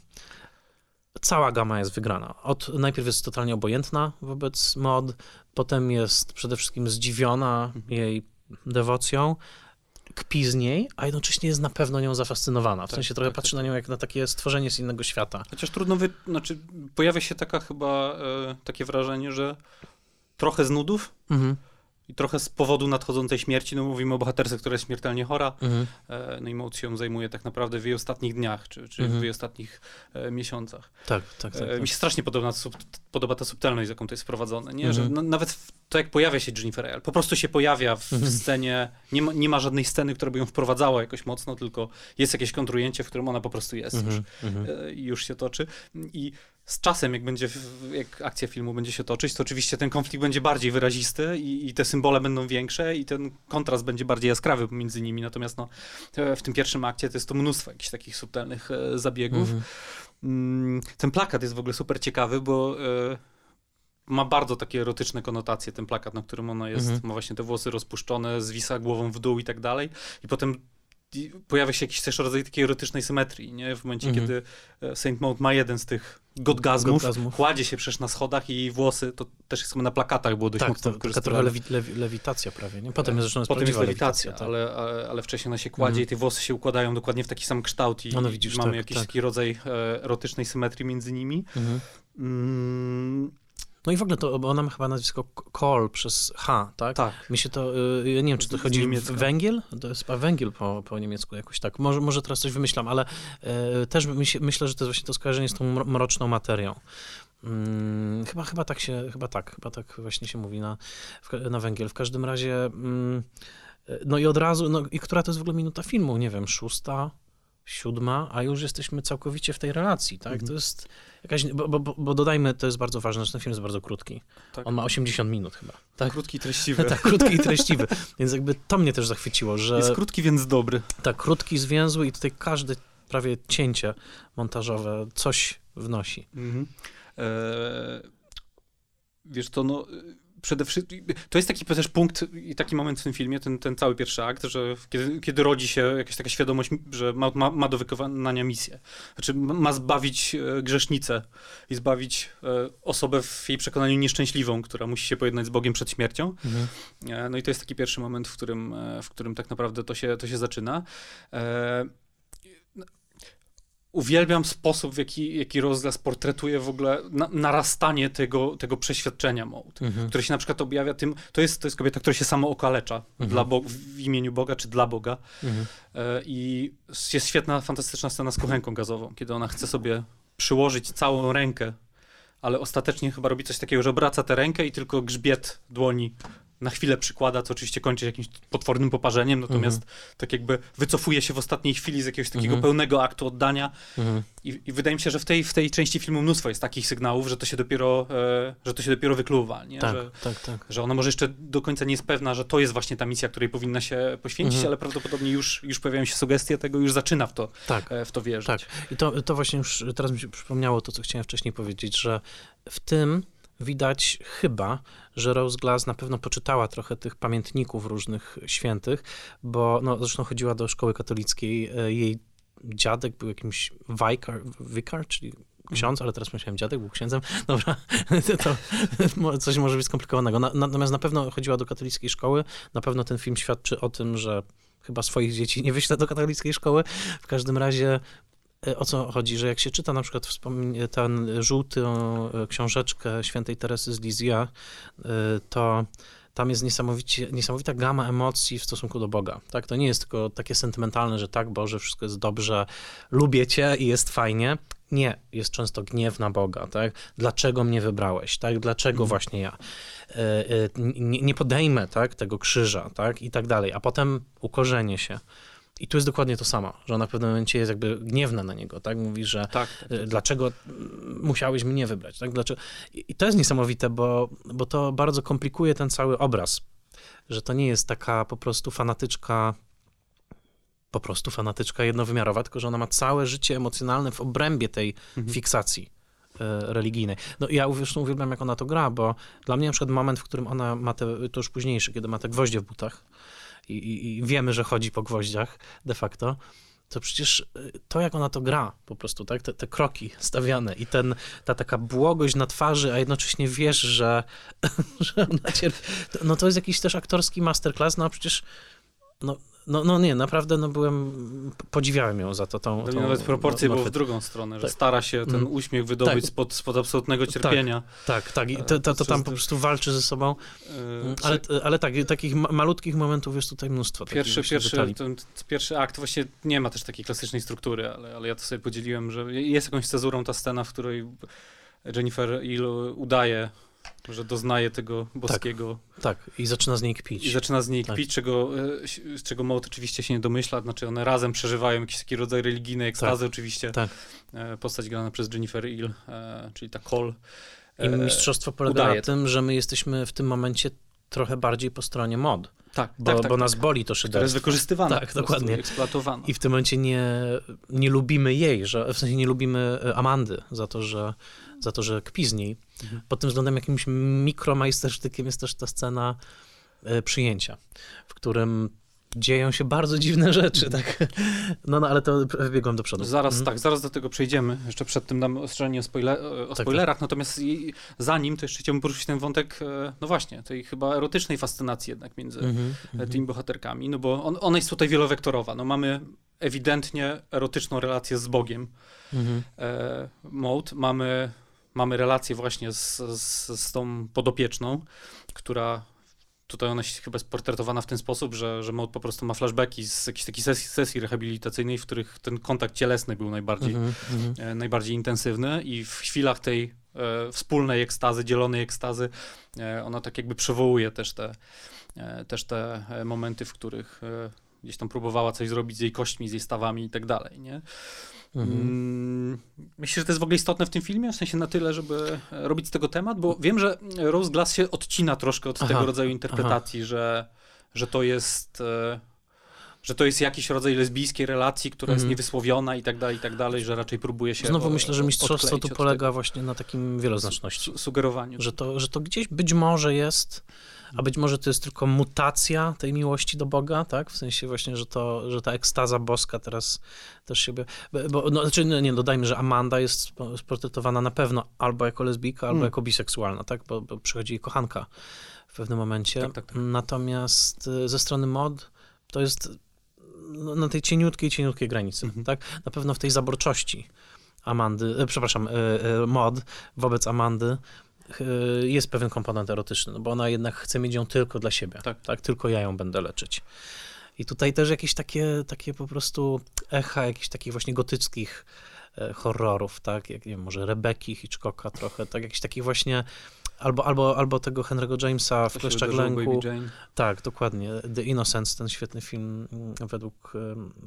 cała gama jest wygrana. Od, najpierw jest totalnie obojętna wobec mod, potem jest przede wszystkim zdziwiona jej dewocją, kpi z niej, a jednocześnie jest na pewno nią zafascynowana. W Tak, sensie trochę tak, patrzy tak. na nią jak na takie stworzenie z innego świata. Chociaż trudno wy... Znaczy, pojawia się taka chyba e, takie wrażenie, że trochę z nudów Mhm, i trochę z powodu nadchodzącej śmierci, no mówimy o bohaterce, która jest śmiertelnie chora, mhm, e, no i moc się zajmuje tak naprawdę w jej ostatnich dniach, czy, czy Mhm. w jej ostatnich e, miesiącach. tak, tak, tak. E, tak. Mi się strasznie podoba, sub, podoba ta subtelność, z jaką to jest wprowadzone, nie? Że Mhm. na, nawet w, to, jak pojawia się Jennifer L, po prostu się pojawia w Mhm. scenie, nie ma, nie ma żadnej sceny, która by ją wprowadzała jakoś mocno, tylko jest jakieś kontrujęcie, w którym ona po prostu jest już, Mhm, mhm. e, i już się toczy. I z czasem, jak będzie, jak akcja filmu będzie się toczyć, to oczywiście ten konflikt będzie bardziej wyrazisty i, i te symbole będą większe i ten kontrast będzie bardziej jaskrawy pomiędzy nimi. Natomiast no, w tym pierwszym akcie to jest to mnóstwo jakichś takich subtelnych e, zabiegów. Mhm. Mm, Ten plakat jest w ogóle super ciekawy, bo e, ma bardzo takie erotyczne konotacje, ten plakat, na którym ona jest. Mhm. Ma właśnie te włosy rozpuszczone, zwisa głową w dół i tak dalej. I potem pojawia się jakiś też rodzaj takiej erotycznej symetrii, nie? W momencie, Mhm. kiedy e, Saint Maud ma jeden z tych godgazmów, Godgazmów. kładzie się przecież na schodach i włosy, to też jest na plakatach było dość Tak, mocno to, trochę lewi, lewi, lewitacja prawie, nie? Potem jest zresztą Potem jest lewitacja, tak. ale, ale, ale wcześniej ona się kładzie Mhm. i te włosy się układają dokładnie w taki sam kształt i, No, no widzisz, mamy tak, jakiś tak. taki rodzaj e, erotycznej symetrii między nimi. Mhm. Mm, No i w ogóle to, bo ona ma chyba nazwisko Kohl przez H, tak? tak. Mi się to, y, ja nie wiem, czy to chodzi w węgiel? To jest chyba węgiel po, po niemiecku jakoś tak. Może, może teraz coś wymyślam, ale y, też myślę, że to jest właśnie to skojarzenie z tą mro- mroczną materią. Mm, chyba, chyba tak się, chyba tak, chyba tak właśnie się mówi na, na węgiel. W każdym razie, mm, y, no i od razu, no i która to jest w ogóle minuta filmu? Nie wiem, szósta, siódma, a już jesteśmy całkowicie w tej relacji, tak? Mhm. To jest jakaś, bo, bo, bo- dodajmy, to jest bardzo ważne, że ten film jest bardzo krótki. tak. On ma 80 minut chyba. tak. Krótki, treściwy. tak, krótki i treściwy. Więc jakby to mnie też zachwyciło, że Jest krótki, więc dobry. tak krótki, zwięzły i tutaj każde prawie cięcie montażowe coś wnosi. Mhm. E, wiesz, to no... Przede wszystkim, to jest taki też punkt i taki moment w tym filmie, ten, ten cały pierwszy akt, że kiedy, kiedy rodzi się jakaś taka świadomość, że ma, ma, ma do wykonania misję. Znaczy ma zbawić e, grzesznicę i zbawić e, osobę w jej przekonaniu nieszczęśliwą, która musi się pojednać z Bogiem przed śmiercią. E, No i to jest taki pierwszy moment, w którym, w którym tak naprawdę to się, to się zaczyna. Uwielbiam sposób, w jaki, jaki rozglas portretuje w ogóle na, narastanie tego, tego przeświadczenia Mołd, Mhm. które się na przykład objawia tym, to jest, to jest kobieta, która się samo okalecza Mhm. dla Bo- w imieniu Boga czy dla Boga. Mhm. E, I jest świetna, fantastyczna scena z kuchenką gazową, kiedy ona chce sobie przyłożyć całą rękę, ale ostatecznie chyba robi coś takiego, że obraca tę rękę i tylko grzbiet dłoni na chwilę przykłada, co oczywiście kończy się jakimś potwornym poparzeniem, natomiast tak jakby wycofuje się w ostatniej chwili z jakiegoś takiego Mhm. pełnego aktu oddania Mhm. i, i wydaje mi się, że w tej, w tej części filmu mnóstwo jest takich sygnałów, że to się dopiero, e, że to się dopiero wykluwa, nie? Tak, Że, tak, tak. że ona może jeszcze do końca nie jest pewna, że to jest właśnie ta misja, której powinna się poświęcić, Mhm. ale prawdopodobnie już, już pojawiają się sugestie tego, już zaczyna w to, Tak. e, w to wierzyć. Tak. I to, to właśnie już teraz mi się przypomniało to, co chciałem wcześniej powiedzieć, że w tym widać chyba, że Rose Glass na pewno poczytała trochę tych pamiętników różnych świętych, bo no, zresztą chodziła do szkoły katolickiej. e, Jej dziadek był jakimś vicar, vicar czyli ksiądz, ale teraz myślałem, dziadek był księdzem. Dobra, to coś może być skomplikowanego. Na, natomiast na pewno chodziła do katolickiej szkoły. Na pewno ten film świadczy o tym, że chyba swoich dzieci nie wyśle do katolickiej szkoły. W każdym razie o co chodzi, że jak się czyta na przykład ten żółtą e, książeczkę świętej Teresy z Lizja, e, to tam jest niesamowicie, niesamowita gama emocji w stosunku do Boga. Tak? To nie jest tylko takie sentymentalne, że tak, Boże, wszystko jest dobrze, lubię Cię i jest fajnie. Nie, jest często gniew na Boga, tak? Dlaczego mnie wybrałeś, tak? Dlaczego Mhm. właśnie ja? E, e, nie, nie podejmę, tak, tego krzyża, tak? I tak dalej. A potem ukorzenie się. I tu jest dokładnie to samo, że ona w pewnym momencie jest jakby gniewna na niego, tak? Mówi, że Tak, tak, y, dlaczego mm, musiałeś mnie wybrać, tak? Dlaczego? I to jest niesamowite, bo, bo to bardzo komplikuje ten cały obraz, że to nie jest taka po prostu fanatyczka, po prostu fanatyczka jednowymiarowa, tylko że ona ma całe życie emocjonalne w obrębie tej Mhm. fiksacji e, religijnej. No ja zresztą uwielbiam, jak ona to gra, bo dla mnie na przykład moment, w którym ona ma te, to już późniejszy, kiedy ma te gwoździe w butach i, i, wiemy, że chodzi po gwoździach de facto, to przecież y, to, jak ona to gra po prostu, tak, te, te kroki stawiane i ten, ta taka błogość na twarzy, a jednocześnie wiesz, że, że ona no to jest jakiś też aktorski masterclass, no a przecież no, no, no nie, naprawdę no byłem, podziwiałem ją za to, tą, Dla tą nawet proporcje no, było w drugą stronę, że Tak. stara się ten Mm. uśmiech wydobyć Tak. spod, spod absolutnego cierpienia. Tak, tak, i to, to, to Przez tam po prostu walczy ze sobą, E, ale, ale tak, takich ma- malutkich momentów jest tutaj mnóstwo. Pierwszy, pierwszy, ten, pierwszy akt właśnie nie ma też takiej klasycznej struktury, ale, ale ja to sobie podzieliłem, że jest jakąś cezurą ta scena, w której Jennifer Hill udaje, że doznaje tego boskiego Tak, i zaczyna z niej kpić. i zaczyna z niej Tak. kpić, czego, e, z czego Maud oczywiście się nie domyśla, znaczy one razem przeżywają jakiś taki rodzaj religijnej ekstazy oczywiście. Tak. E, Postać grana przez Jennifer Hill, e, czyli ta Cole. I mistrzostwo polega udaje na tym, że my jesteśmy w tym momencie trochę bardziej po stronie mod, Tak, bo, tak, tak, bo tak, nas boli to jest szyderstwo. wykorzystywana, Tak, po prostu, dokładnie. I w tym momencie nie, nie lubimy jej, że, w sensie nie lubimy Amandy za to, że, za to, że kpi z niej. Mhm. Pod tym względem jakimś mikromajstersztykiem jest też ta scena e, przyjęcia, w którym dzieją się bardzo dziwne rzeczy, tak? No, no ale to wybiegłem do przodu. Zaraz, Mhm. tak, zaraz do tego przejdziemy. Jeszcze przed tym dam ostrzeżenie o, spoile o tak. spoilerach, natomiast i, zanim, to jeszcze chciałbym poruszyć ten wątek, e, no właśnie, tej chyba erotycznej fascynacji jednak między Mhm, e, mhm. tymi bohaterkami, no bo on, ona jest tutaj wielowektorowa. No mamy ewidentnie erotyczną relację z Bogiem, Mhm. e, Maud, mamy, mamy relację właśnie z, z, z tą podopieczną, która tutaj ona się chyba jest portretowana w ten sposób, że, że Maud po prostu ma flashbacki z jakiejś takiej sesji, sesji rehabilitacyjnej, w których ten kontakt cielesny był najbardziej, Mhm, mhm. e, najbardziej intensywny i w chwilach tej e, wspólnej ekstazy, dzielonej ekstazy, e, ona tak jakby przywołuje też te, e, też te e, momenty, w których e, gdzieś tam próbowała coś zrobić z jej kośćmi, z jej stawami i tak dalej, nie? Mhm. Mm, Myślę, że to jest w ogóle istotne w tym filmie, w sensie na tyle, żeby e, robić z tego temat, bo wiem, że Rose Glass się odcina troszkę od Aha, tego rodzaju interpretacji, że, że to jest... e, Że to jest jakiś rodzaj lesbijskiej relacji, która jest Mhm. niewysłowiona i tak dalej, i tak dalej, że raczej próbuje się. Znowu o- myślę, że mistrzostwo tu polega właśnie na takim wieloznaczności. su- sugerowaniu. Że to, że to gdzieś być może jest, a być może to jest tylko mutacja tej miłości do Boga, tak? W sensie właśnie, że to, że ta ekstaza boska teraz też się... Bo, no, znaczy, nie, nie, dodajmy, że Amanda jest spo- sportretowana na pewno albo jako lesbijka, albo Mm. jako biseksualna, tak? Bo, bo przychodzi jej kochanka w pewnym momencie. Tak, tak, tak. Natomiast y, ze strony mod to jest no, na tej cieniutkiej, cieniutkiej granicy, Mhm. tak? Na pewno w tej zaborczości Amandy, e, przepraszam, e, e, mod wobec Amandy e, jest pewien komponent erotyczny, no bo ona jednak chce mieć ją tylko dla siebie, Tak. tak? Tylko ja ją będę leczyć. I tutaj też jakieś takie, takie po prostu echa jakichś takich właśnie gotyckich e, horrorów, tak? Jak, nie wiem, może Rebeki Hitchcocka trochę, tak? Jakiś takich właśnie albo, albo, albo tego Henry'ego Jamesa w Kleszczach Lęku. Tak, dokładnie. The Innocents, ten świetny film mm, według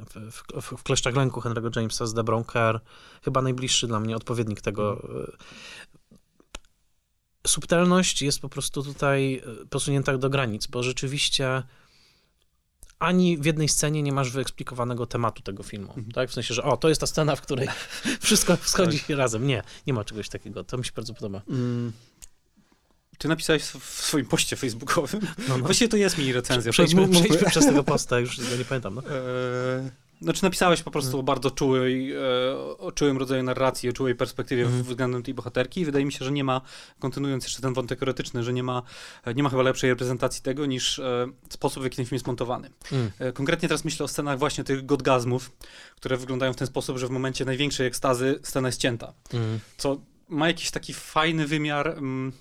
w, w, w Kleszczach Lęku Henry'ego Jamesa z Debrą Kerr. Chyba najbliższy dla mnie odpowiednik tego. E, Subtelność jest po prostu tutaj e, posunięta do granic, bo rzeczywiście ani w jednej scenie nie masz wyeksplikowanego tematu tego filmu, Mhm. tak? W sensie, że o, to jest ta scena, w której wszystko schodzi razem. Nie, nie ma czegoś takiego. To mi się bardzo podoba. Mm. Ty napisałeś w swoim poście facebookowym. No, no. Właściwie to jest mini recenzja. Przejdźmy, mówmy- przejdźmy przez tego posta, już go nie pamiętam. No. Eee, Znaczy napisałeś po prostu o bardzo czułej, e, o czułym rodzaju narracji, o czułej perspektywie Mhm. względem tej bohaterki. Wydaje mi się, że nie ma, kontynuując jeszcze ten wątek erotyczny, że nie ma, nie ma chyba lepszej reprezentacji tego niż e, sposób, w jaki ten film jest montowany. Mm. E, Konkretnie teraz myślę o scenach właśnie tych godgazmów, które wyglądają w ten sposób, że w momencie największej ekstazy scena jest cięta. Mm. co ma jakiś taki fajny wymiar mm,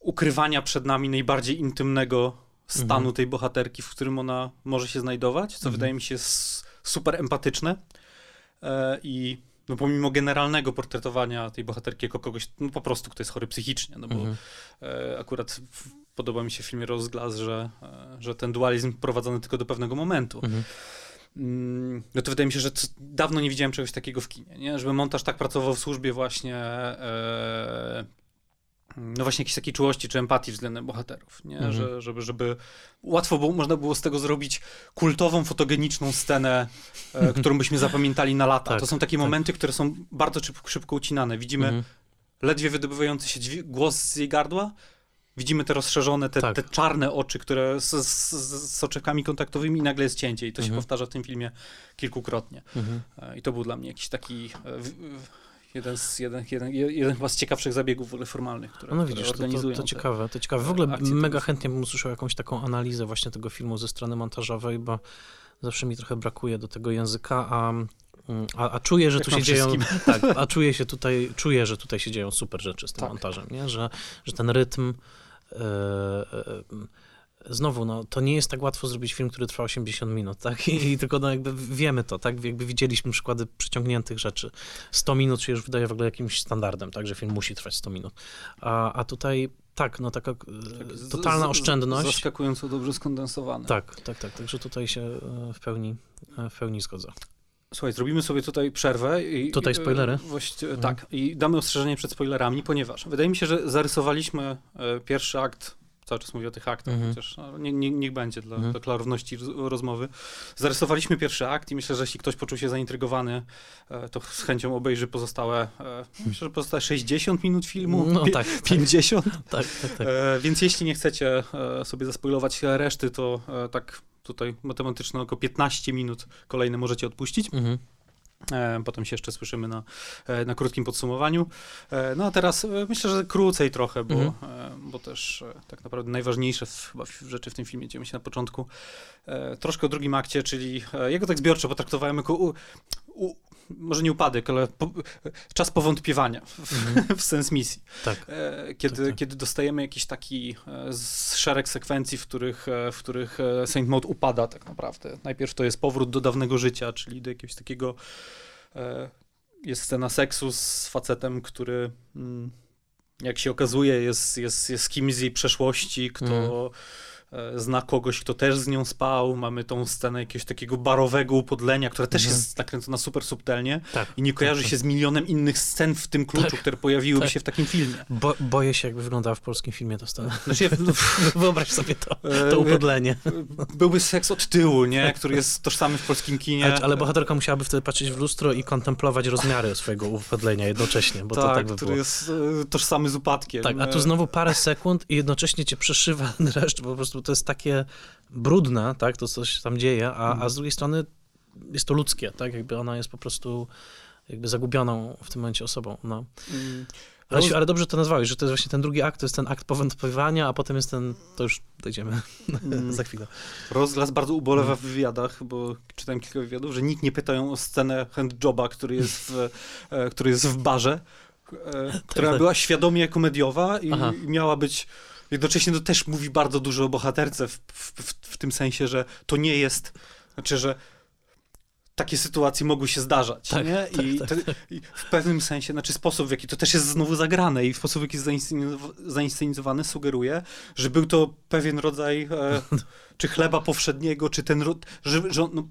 ukrywania przed nami najbardziej intymnego stanu Mhm. tej bohaterki, w którym ona może się znajdować, co Mhm. wydaje mi się super empatyczne. E, I no, pomimo generalnego portretowania tej bohaterki jako kogoś no, po prostu, kto jest chory psychicznie, no bo Mhm. e, akurat podoba mi się w filmie Rose Glass, że, e, że ten dualizm prowadzony tylko do pewnego momentu. Mhm. mm, no to wydaje mi się, że dawno nie widziałem czegoś takiego w kinie, nie? Żeby montaż tak pracował w służbie właśnie e, no właśnie jakiejś takiej czułości czy empatii względem bohaterów, nie? Mhm. Że, żeby, żeby łatwo było, można było z tego zrobić kultową, fotogeniczną scenę, e, którą byśmy zapamiętali na lata. Tak, to są takie tak. momenty, które są bardzo szybko, szybko ucinane. Widzimy Mhm. ledwie wydobywający się głos z jej gardła. Widzimy te rozszerzone, te, Tak. te czarne oczy, które z, z, z soczewkami kontaktowymi i nagle jest cięcie. I to się Mhm. powtarza w tym filmie kilkukrotnie. Mhm. E, I to był dla mnie jakiś taki e, w, w, jeden, z, jeden, jeden, jeden chyba z ciekawszych zabiegów w ogóle formalnych, które, No które widzisz, to, to, organizują to ciekawe, to ciekawe. W ogóle mega chętnie bym usłyszał jakąś taką analizę właśnie tego filmu ze strony montażowej, bo zawsze mi trochę brakuje do tego języka, a, mm, a, a czuję, że Jak tu się dzieją, tak, a czuję się tutaj, czuję, że tutaj się dzieją super rzeczy z tym Tak. montażem, nie? Że, że ten rytm e, e, Znowu, no, to nie jest tak łatwo zrobić film, który trwa 80 minut, tak? I, i tylko no, jakby wiemy to, tak? Jakby widzieliśmy przykłady przeciągniętych rzeczy. 100 minut się już wydaje w ogóle jakimś standardem, tak? Że film musi trwać 100 minut. A, a tutaj tak, no taka e, Tak, totalna z- oszczędność. Zaskakująco dobrze skondensowane. Tak, tak, tak. Także tutaj się e, w pełni, e, w pełni zgodzę. Słuchaj, zrobimy sobie tutaj przerwę. I, Tutaj spoilery? Właści- Mhm. Tak, i damy ostrzeżenie przed spoilerami, ponieważ wydaje mi się, że zarysowaliśmy pierwszy akt, cały czas mówię o tych aktach, Mhm. chociaż no, nie, nie, niech będzie dla, Mhm. dla klarowności roz- rozmowy. Zarysowaliśmy pierwszy akt i myślę, że jeśli ktoś poczuł się zaintrygowany, e, to z chęcią obejrzy pozostałe, e, myślę, że pozostałe 60 minut filmu, No tak, 50. tak, tak, tak. E, więc jeśli nie chcecie sobie zaspoilować reszty, to tak tutaj matematyczne około 15 minut kolejne możecie odpuścić. Mhm. E, Potem się jeszcze słyszymy na, e, na krótkim podsumowaniu. E, No a teraz myślę, że krócej trochę, bo, Mhm. bo też tak naprawdę najważniejsze chyba rzeczy w tym filmie dzieją się na początku. Troszkę o drugim akcie, czyli e, ja go tak zbiorczo potraktowałem jako u, u, może nie upadek, ale po, czas powątpiewania w, Mhm. w sens misji. Tak. E, Kiedy, Tak, tak. kiedy dostajemy jakiś taki e, szereg sekwencji, w których, e, w których Saint Maud upada tak naprawdę. Najpierw to jest powrót do dawnego życia, czyli do jakiegoś takiego jest scena seksu z facetem, który mm, jak się okazuje jest, jest, jest kimś z jej przeszłości, kto e, zna kogoś, kto też z nią spał. Mamy tą scenę jakiegoś takiego barowego upodlenia, która też Mhm. jest nakręcona super subtelnie tak. i nie kojarzy tak. się z milionem innych scen w tym kluczu, Tak. które pojawiłyby Tak. się w takim filmie. Bo, boję się, jakby wyglądała w polskim filmie ta scena. Znaczy, Wyobraź sobie to, e, to upodlenie. Byłby seks od tyłu, nie? Który jest tożsamy w polskim kinie. Ale, ale bohaterka musiałaby wtedy patrzeć w lustro i kontemplować rozmiary swojego upodlenia jednocześnie, bo tak, to tak by który było. jest e, tożsamy z upadkiem. Tak, a tu E, znowu parę sekund i jednocześnie cię przeszywa dreszcz, po prostu to jest takie brudne, tak, to co się tam dzieje, a, Mhm. a z drugiej strony jest to ludzkie, tak, jakby ona jest po prostu jakby zagubioną w tym momencie osobą, no. mm, Ale, roz- ale dobrze to nazwałeś, że to jest właśnie ten drugi akt, to jest ten akt powątpiewania, a potem jest ten, to już dojdziemy mm, za chwilę. Rozglas bardzo ubolewa Mhm. w wywiadach, bo czytałem kilka wywiadów, że nikt nie pytają o scenę handjoba, który jest w, e, który jest w barze, e, która tak. była świadomie komediowa i Aha. i miała być. Jednocześnie to też mówi bardzo dużo o bohaterce w, w, w, w tym sensie, że to nie jest, znaczy, że takie sytuacje mogły się zdarzać, Tak, nie? I, tak, te, I w pewnym sensie, znaczy sposób, w jaki to też jest znowu zagrane i w sposób, w jaki jest zainscenizow- zainscenizowany, sugeruje, że był to pewien rodzaj e, czy chleba powszedniego, czy ten, że, że no,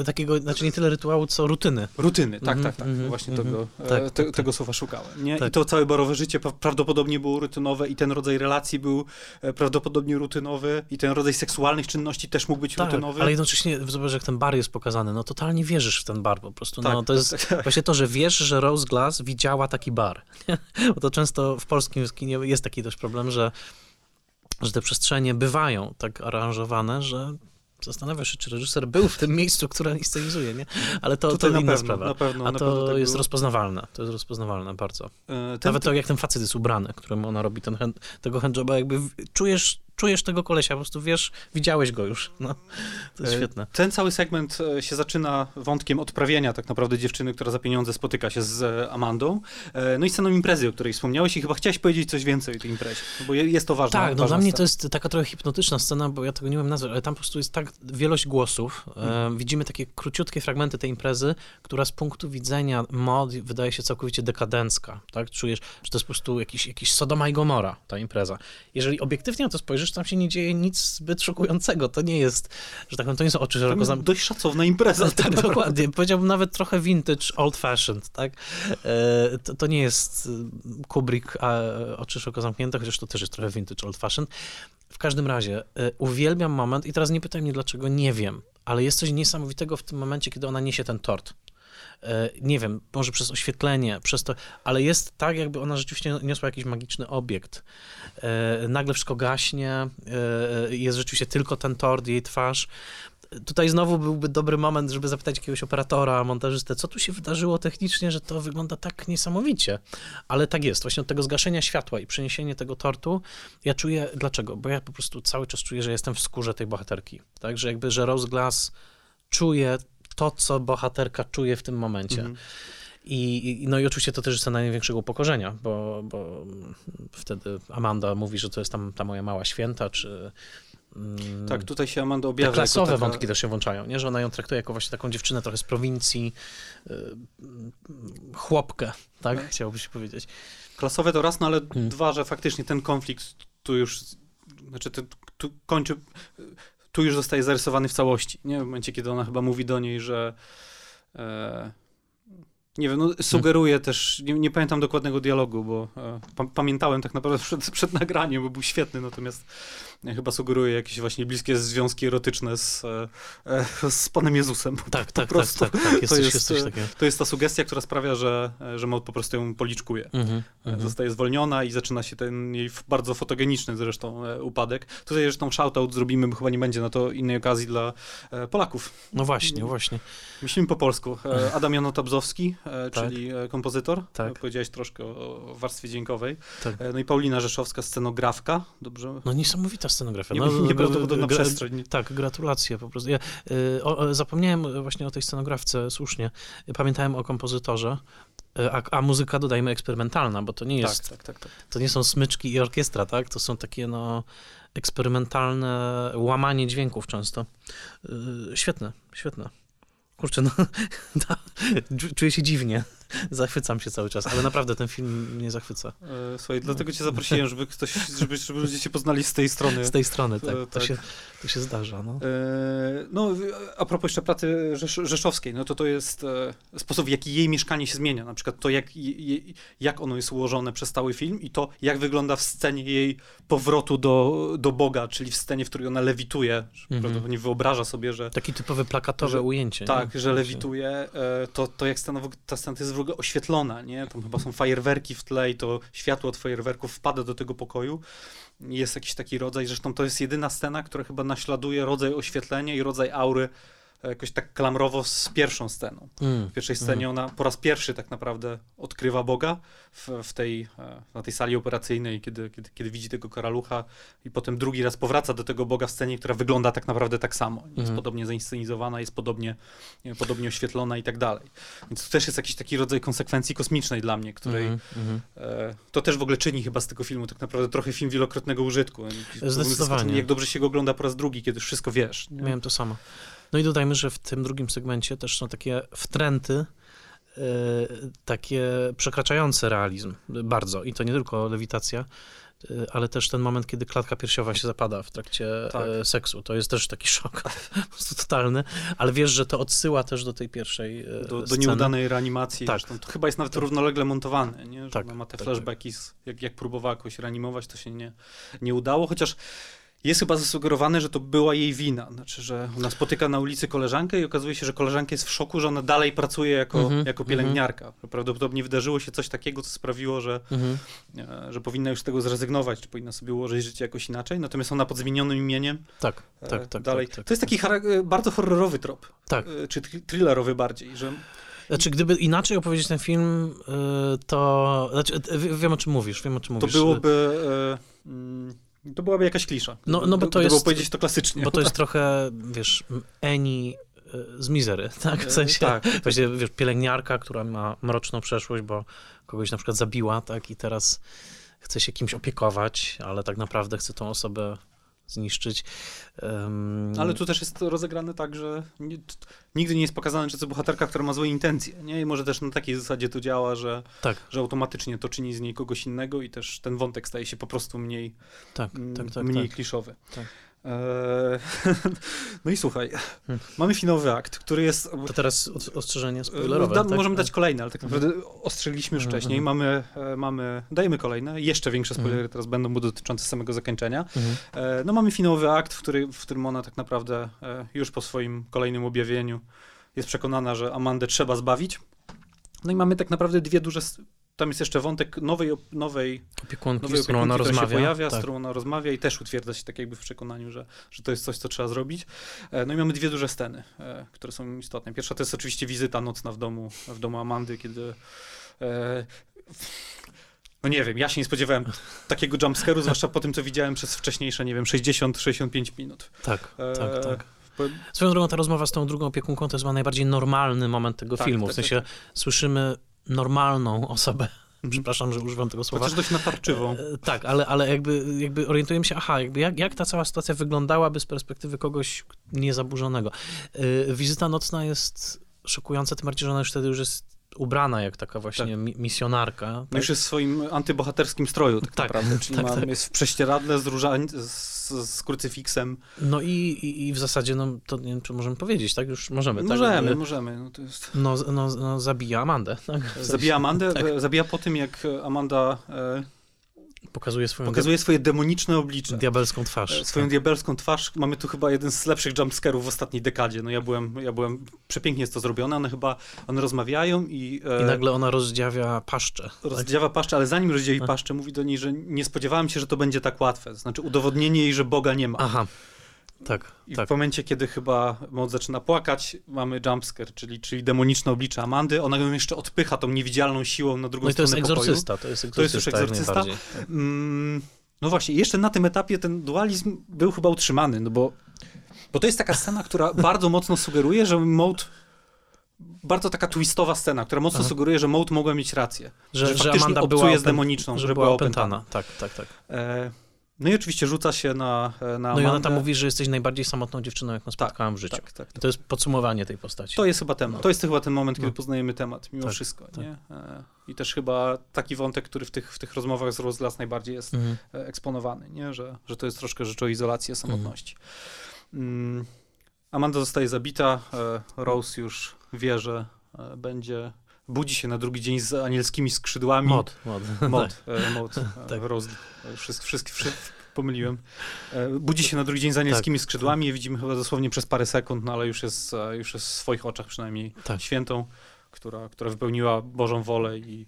e, takiego, znaczy nie tyle rytuału, co rutyny. rutyny, tak, Mhm, tak, tak, mhm, właśnie mhm. tego, e, Tak, te, tak, tak. tego słowa szukałem, nie? I Tak. to całe barowe życie pra- prawdopodobnie było rutynowe i ten rodzaj relacji był e, prawdopodobnie rutynowy i ten rodzaj seksualnych czynności też mógł być Tak, rutynowy. ale jednocześnie zobacz, jak ten bar jest pokazany, no totalnie wierzysz w ten bar po prostu, no Tak, to jest tak, tak. właśnie to, że wiesz, że Rose Glass widziała taki bar, bo to często w polskim kinie jest taki też problem, że, że te przestrzenie bywają tak aranżowane, że zastanawiasz się, czy reżyser był w tym miejscu, które inscenizuje, nie? Ale to, Tutaj to na inna pewno, sprawa. na pewno, A to tak jest było. rozpoznawalne, to jest rozpoznawalne bardzo. E, ten, Nawet to, jak ten facet jest ubrany, którym ona robi ten hand, tego handjoba, jakby czujesz, czujesz tego kolesia, po prostu wiesz, widziałeś go już, no. To jest E, świetne. Ten cały segment e, się zaczyna wątkiem odprawienia tak naprawdę dziewczyny, która za pieniądze spotyka się z e, Amandą. No i sceną imprezy, o której wspomniałeś i chyba chciałeś powiedzieć coś więcej o tej imprezie, bo je- jest to ważne. Tak, no dla mnie to jest taka trochę hipnotyczna scena, bo ja tego nie wiem nazwać, ale tam po prostu jest tak wielość głosów. E, widzimy takie króciutkie fragmenty tej imprezy, która z punktu widzenia mod wydaje się całkowicie dekadencka, tak? Czujesz, że to jest po prostu jakiś, jakiś Sodoma i Gomora, ta impreza. Jeżeli obiektywnie na to spojrzysz, przecież tam się nie dzieje nic zbyt szokującego. To nie jest, że tak powiem, to nie są oczy szeroko To zam... dość szacowna impreza. Tak, dokładnie. Powiedziałbym nawet trochę vintage, old-fashioned, tak? E, To, to nie jest e, Kubrick, a oczy szeroko zamknięte, chociaż to też jest trochę vintage, old-fashioned. W każdym razie, e, uwielbiam moment i teraz nie pytaj mnie dlaczego, nie wiem, ale jest coś niesamowitego w tym momencie, kiedy ona niesie ten tort. E, Nie wiem, może przez oświetlenie, przez to, ale jest tak, jakby ona rzeczywiście niosła jakiś magiczny obiekt. E, Nagle wszystko gaśnie, e, jest rzeczywiście tylko ten tort, jej twarz. Tutaj znowu byłby dobry moment, żeby zapytać jakiegoś operatora, montażystę, co tu się wydarzyło technicznie, że to wygląda tak niesamowicie. Ale tak jest, właśnie od tego zgaszenia światła i przeniesienie tego tortu, ja czuję, dlaczego? Bo ja po prostu cały czas czuję, że jestem w skórze tej bohaterki. Tak, że jakby, że Rose Glass czuje to, co bohaterka czuje w tym momencie. Mhm. I, i- no i oczywiście to też jest scena największego upokorzenia, bo, bo wtedy Amanda mówi, że to jest tam ta moja mała święta, czy... mm, Tak, tutaj się Amanda te objawia. klasowe jako taka... wątki też się włączają, nie? że ona ją traktuje jako właśnie taką dziewczynę trochę z prowincji, y, chłopkę, tak? No. Chciałoby się powiedzieć. Klasowe to raz, no ale Hmm. dwa, że faktycznie ten konflikt tu już, znaczy tu kończy, tu już zostaje zarysowany w całości, nie? W momencie, kiedy ona chyba mówi do niej, że e, nie wiem, no sugeruje też, nie, nie pamiętam dokładnego dialogu, bo e, pa, pamiętałem tak naprawdę przed, przed nagraniem, bo był świetny, natomiast e, chyba sugeruje jakieś właśnie bliskie związki erotyczne z, e, e, z Panem Jezusem. Tak, tak, tak, tak, tak, jest, to jest, jest coś e, takiego. To jest ta sugestia, która sprawia, że, e, że Maud po prostu ją policzkuje. Mhm, mhm. Zostaje zwolniona i zaczyna się ten jej bardzo fotogeniczny zresztą e, upadek. Tutaj zresztą shoutout zrobimy, bo chyba nie będzie na to innej okazji dla e, Polaków. No właśnie, właśnie. Myślimy po polsku. E, Adam Janotabzowski, e, Tak. czyli e, kompozytor. Tak. E, Powiedziałeś troszkę o, warstwie dźwiękowej. Tak. E, No i Paulina Rzeszowska, scenografka. Dobrze? No niesamowita scenografia. Nie- No, nieprawdopodobna gra- przestrzeń. Tak, gratulacje po prostu. Ja o, zapomniałem właśnie o tej scenografce, słusznie. Pamiętałem o kompozytorze, a, a muzyka dodajmy eksperymentalna, bo to nie jest, Tak, tak, tak, tak. to nie są smyczki i orkiestra, tak? To są takie no eksperymentalne łamanie dźwięków często. Y, świetne, świetne. Kurczę, no, da, czu- czuję się dziwnie. Zachwycam się cały czas, ale naprawdę ten film mnie zachwyca. E, Słuchaj, dlatego cię zaprosiłem, żeby ktoś, żeby, żeby ludzie cię poznali z tej strony. Z tej strony, tak. E, To, tak. Się, to się zdarza, no. E, No, a propos jeszcze pracy Rzesz Rzeszowskiej, no to to jest sposób, w jaki jej mieszkanie się zmienia. Na przykład to, jak, jak ono jest ułożone przez cały film i to, jak wygląda w scenie jej powrotu do, do Boga, czyli w scenie, w której ona lewituje. że Mhm. Prawdopodobnie wyobraża sobie, że Takie typowe plakatowe Że- ujęcie. nie? tak, że Właśnie. lewituje, to, to jak scena, ta scena jest w ogóle oświetlona, nie? Tam chyba są fajerwerki w tle i to światło od fajerwerków wpada do tego pokoju. Jest jakiś taki rodzaj, zresztą to jest jedyna scena, która chyba naśladuje rodzaj oświetlenia i rodzaj aury jakoś tak klamrowo z pierwszą sceną. Mm. W pierwszej scenie ona po raz pierwszy tak naprawdę odkrywa Boga w, w tej, e, na tej sali operacyjnej, kiedy, kiedy, kiedy widzi tego karalucha i potem drugi raz powraca do tego Boga w scenie, która wygląda tak naprawdę tak samo. Jest Mhm. podobnie zainscenizowana, jest podobnie, nie, podobnie oświetlona i tak dalej. Więc to też jest jakiś taki rodzaj konsekwencji kosmicznej dla mnie, której Mhm, mhm. e, to też w ogóle czyni chyba z tego filmu tak naprawdę trochę film wielokrotnego użytku. Zdecydowanie. Jak dobrze się go ogląda po raz drugi, kiedy już wszystko wiesz. nie? Miałem to samo. No i dodajmy, że w tym drugim segmencie też są takie wtręty, e, takie przekraczające realizm bardzo. I to nie tylko lewitacja, e, ale też ten moment, kiedy klatka piersiowa się zapada w trakcie Tak. e, seksu. To jest też taki szok po prostu totalny, ale wiesz, że to odsyła też do tej pierwszej do, do nieudanej reanimacji. Tak. Zresztą to chyba jest nawet równolegle montowane, nie? że Tak, ma te tak, flashbacki, z, jak, jak próbowała jakoś reanimować, to się nie, nie udało, chociaż jest chyba zasugerowane, że to była jej wina. Znaczy, że ona spotyka na ulicy koleżankę i okazuje się, że koleżanka jest w szoku, że ona dalej pracuje jako, Mhm, jako pielęgniarka. Prawdopodobnie wydarzyło się coś takiego, co sprawiło, że, Mhm. e, że powinna już z tego zrezygnować, czy powinna sobie ułożyć życie jakoś inaczej. Natomiast ona pod zmienionym imieniem Tak, e, tak, tak. dalej. Tak, tak, to jest taki charak- bardzo horrorowy trop, tak. e, czy thr- thrillerowy bardziej, że Znaczy, gdyby inaczej opowiedzieć ten film, to... Znaczy, wie- wiem, o czym mówisz, wiem, o czym To mówisz. byłoby. E, mm, to byłaby jakaś klisza. No- no bo to jest- powiedzieć to klasycznie. Bo to jest trochę, wiesz, Eni y, z Mizery, tak? W E, sensie, tak. właśnie, wiesz, pielęgniarka, która ma mroczną przeszłość, bo kogoś na przykład zabiła, tak? I teraz chce się kimś opiekować, ale tak naprawdę chce tą osobę zniszczyć. Um... Ale tu też jest to rozegrane tak, że nie, nigdy nie jest pokazane, że to bohaterka, która ma złe intencje, nie? I może też na takiej zasadzie to działa, że, tak. że automatycznie to czyni z niej kogoś innego i też ten wątek staje się po prostu mniej, tak, tak, tak, mniej tak. kliszowy. Tak. Eee, no i słuchaj, hmm. mamy finałowy akt, który jest... To teraz ostrzeżenie spoilerowe, da, tak? Możemy dać kolejne, ale tak naprawdę ostrzegliśmy już hmm. wcześniej. Mamy, mamy, dajemy kolejne, jeszcze większe spoilery teraz będą dotyczące samego zakończenia. E, no mamy finałowy akt, w, który, w którym ona tak naprawdę e, już po swoim kolejnym objawieniu jest przekonana, że Amandę trzeba zbawić. No i mamy tak naprawdę dwie duże tam jest jeszcze wątek nowej, nowej opiekunki, nowej z którą ona rozmawia. się pojawia, tak. z którą ona rozmawia i też utwierdza się tak jakby w przekonaniu, że, że to jest coś, co trzeba zrobić. No i mamy dwie duże sceny, które są istotne. Pierwsza to jest oczywiście wizyta nocna w domu, w domu Amandy, kiedy e, no nie wiem, ja się nie spodziewałem takiego jumpscare'u, zwłaszcza po tym, co widziałem przez wcześniejsze, nie wiem, 60-65 minut. Tak, e, tak, tak. Swoją drogą ta rozmowa z tą drugą opiekunką to jest chyba najbardziej normalny moment tego tak, filmu. Tak, w sensie tak, słyszymy normalną osobę. Przepraszam, że używam tego słowa. Chociaż dość natarczywą. E, tak, ale, ale jakby, jakby orientujemy się, aha, jakby jak, jak ta cała sytuacja wyglądałaby z perspektywy kogoś niezaburzonego. E, wizyta nocna jest szokująca, tym bardziej, że ona już wtedy już jest ubrana jak taka właśnie tak. mi misjonarka. No tak? już jest w swoim antybohaterskim stroju tak, tak naprawdę, czyli tak, ma, tak. jest w prześcieradle z, róża, z, z krucyfiksem. No i, i, i, w zasadzie, no to nie wiem, czy możemy powiedzieć, tak? Już możemy. Możemy, tak? możemy. No, to jest... no, no, no zabija Amandę. Tak? W sensie, zabija Amandę, zabija po tym, jak Amanda... E, Pokazuje swoją Pokazuje swoje demoniczne oblicze. Diabelską twarz. Swoją tak. diabelską twarz. Mamy tu chyba jeden z lepszych jumpscarów w ostatniej dekadzie. No ja byłem, ja byłem, przepięknie jest to zrobione. One chyba, one rozmawiają i... E, I nagle ona rozdziawia paszczę. Rozdziawia tak? paszczę, ale zanim rozdziawi tak. paszczę, mówi do niej, że nie spodziewałem się, że to będzie tak łatwe. Znaczy udowodnienie jej, że Boga nie ma. Aha. Tak, I tak. w momencie, kiedy chyba Maud zaczyna płakać, mamy jumpscare, czyli, czyli demoniczne oblicze Amandy. Ona ją jeszcze odpycha tą niewidzialną siłą na drugą no stronę to jest pokoju. egzorcysta, to jest egzorcysta. To jest już egzorcysta. Mm, no właśnie, jeszcze na tym etapie ten dualizm był chyba utrzymany, no bo, bo to jest taka scena, która bardzo mocno sugeruje, że Maud bardzo taka twistowa scena, która mocno Aha. sugeruje, że Maud mogła mieć rację. Że, że, że Amanda była z demoniczną, że, że była opętana. opętana. Tak, tak, tak. E, no i oczywiście rzuca się na, na No i ona tam mówi, że jesteś najbardziej samotną dziewczyną, jaką spotkałam tak, w życiu. Tak, tak, tak. To jest podsumowanie tej postaci. To jest chyba temat. No. To jest chyba ten moment, kiedy No. poznajemy temat, mimo Tak, wszystko. tak. Nie? E, I też chyba taki wątek, który w tych, w tych rozmowach z Rose Glass najbardziej jest Mhm. e, eksponowany, nie? Że, że to jest troszkę rzecz o izolacji, samotności. Mm. Amanda zostaje zabita, e, Rose już wie, że e, będzie budzi się na drugi dzień z anielskimi skrzydłami. Mod, mod. Mod, e, mod Tak. E, wszystko, wszystko, wszystko pomyliłem. E, budzi się na drugi dzień z anielskimi Tak, skrzydłami, je widzimy chyba dosłownie przez parę sekund, no ale już jest, e, już jest w swoich oczach przynajmniej Tak. świętą, która, która wypełniła Bożą wolę i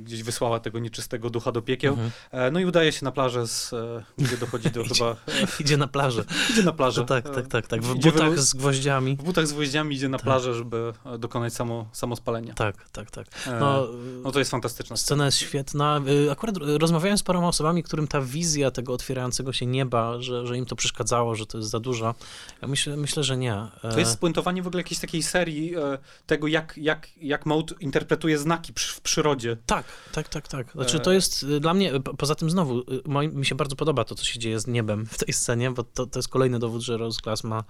gdzieś wysłała tego nieczystego ducha do piekieł. Mhm. E, no i udaje się na plażę, z, e, gdzie dochodzi do Idzie. chyba... Idzie na plażę. Idzie na plażę. No tak, tak, tak, tak. W Idzie butach wy- z gwoździami. W butach z gwoździami idzie na Tak. plażę, żeby e, dokonać samo, samospalenia. Tak, tak, tak. No, no to jest fantastyczna scena. Scena jest świetna. Akurat rozmawiałem z paroma osobami, którym ta wizja tego otwierającego się nieba, że, że im to przeszkadzało, że to jest za dużo. Ja myślę, myślę że nie. To jest spuentowanie w ogóle jakiejś takiej serii tego, jak, jak, jak Maud interpretuje znaki w przyrodzie. Tak, tak, tak, tak. Znaczy E. to jest y, dla mnie, po- poza tym znowu, y, moim, mi się bardzo podoba to, co się dzieje z niebem w tej scenie, bo to, to jest kolejny dowód, że Rose Glass ma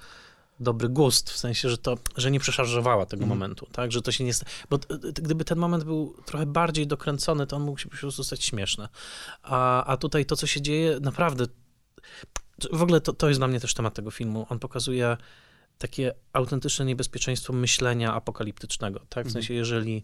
dobry gust, w sensie, że to, że nie przeszarżowała tego Mhm. momentu, tak, że to się nie... Bo gdyby ten moment był trochę bardziej dokręcony, to on mógł się po prostu stać śmieszny. A, a tutaj to, co się dzieje, naprawdę... W ogóle to, to jest dla mnie też temat tego filmu. On pokazuje takie autentyczne niebezpieczeństwo myślenia apokaliptycznego, tak, w Mhm. sensie, jeżeli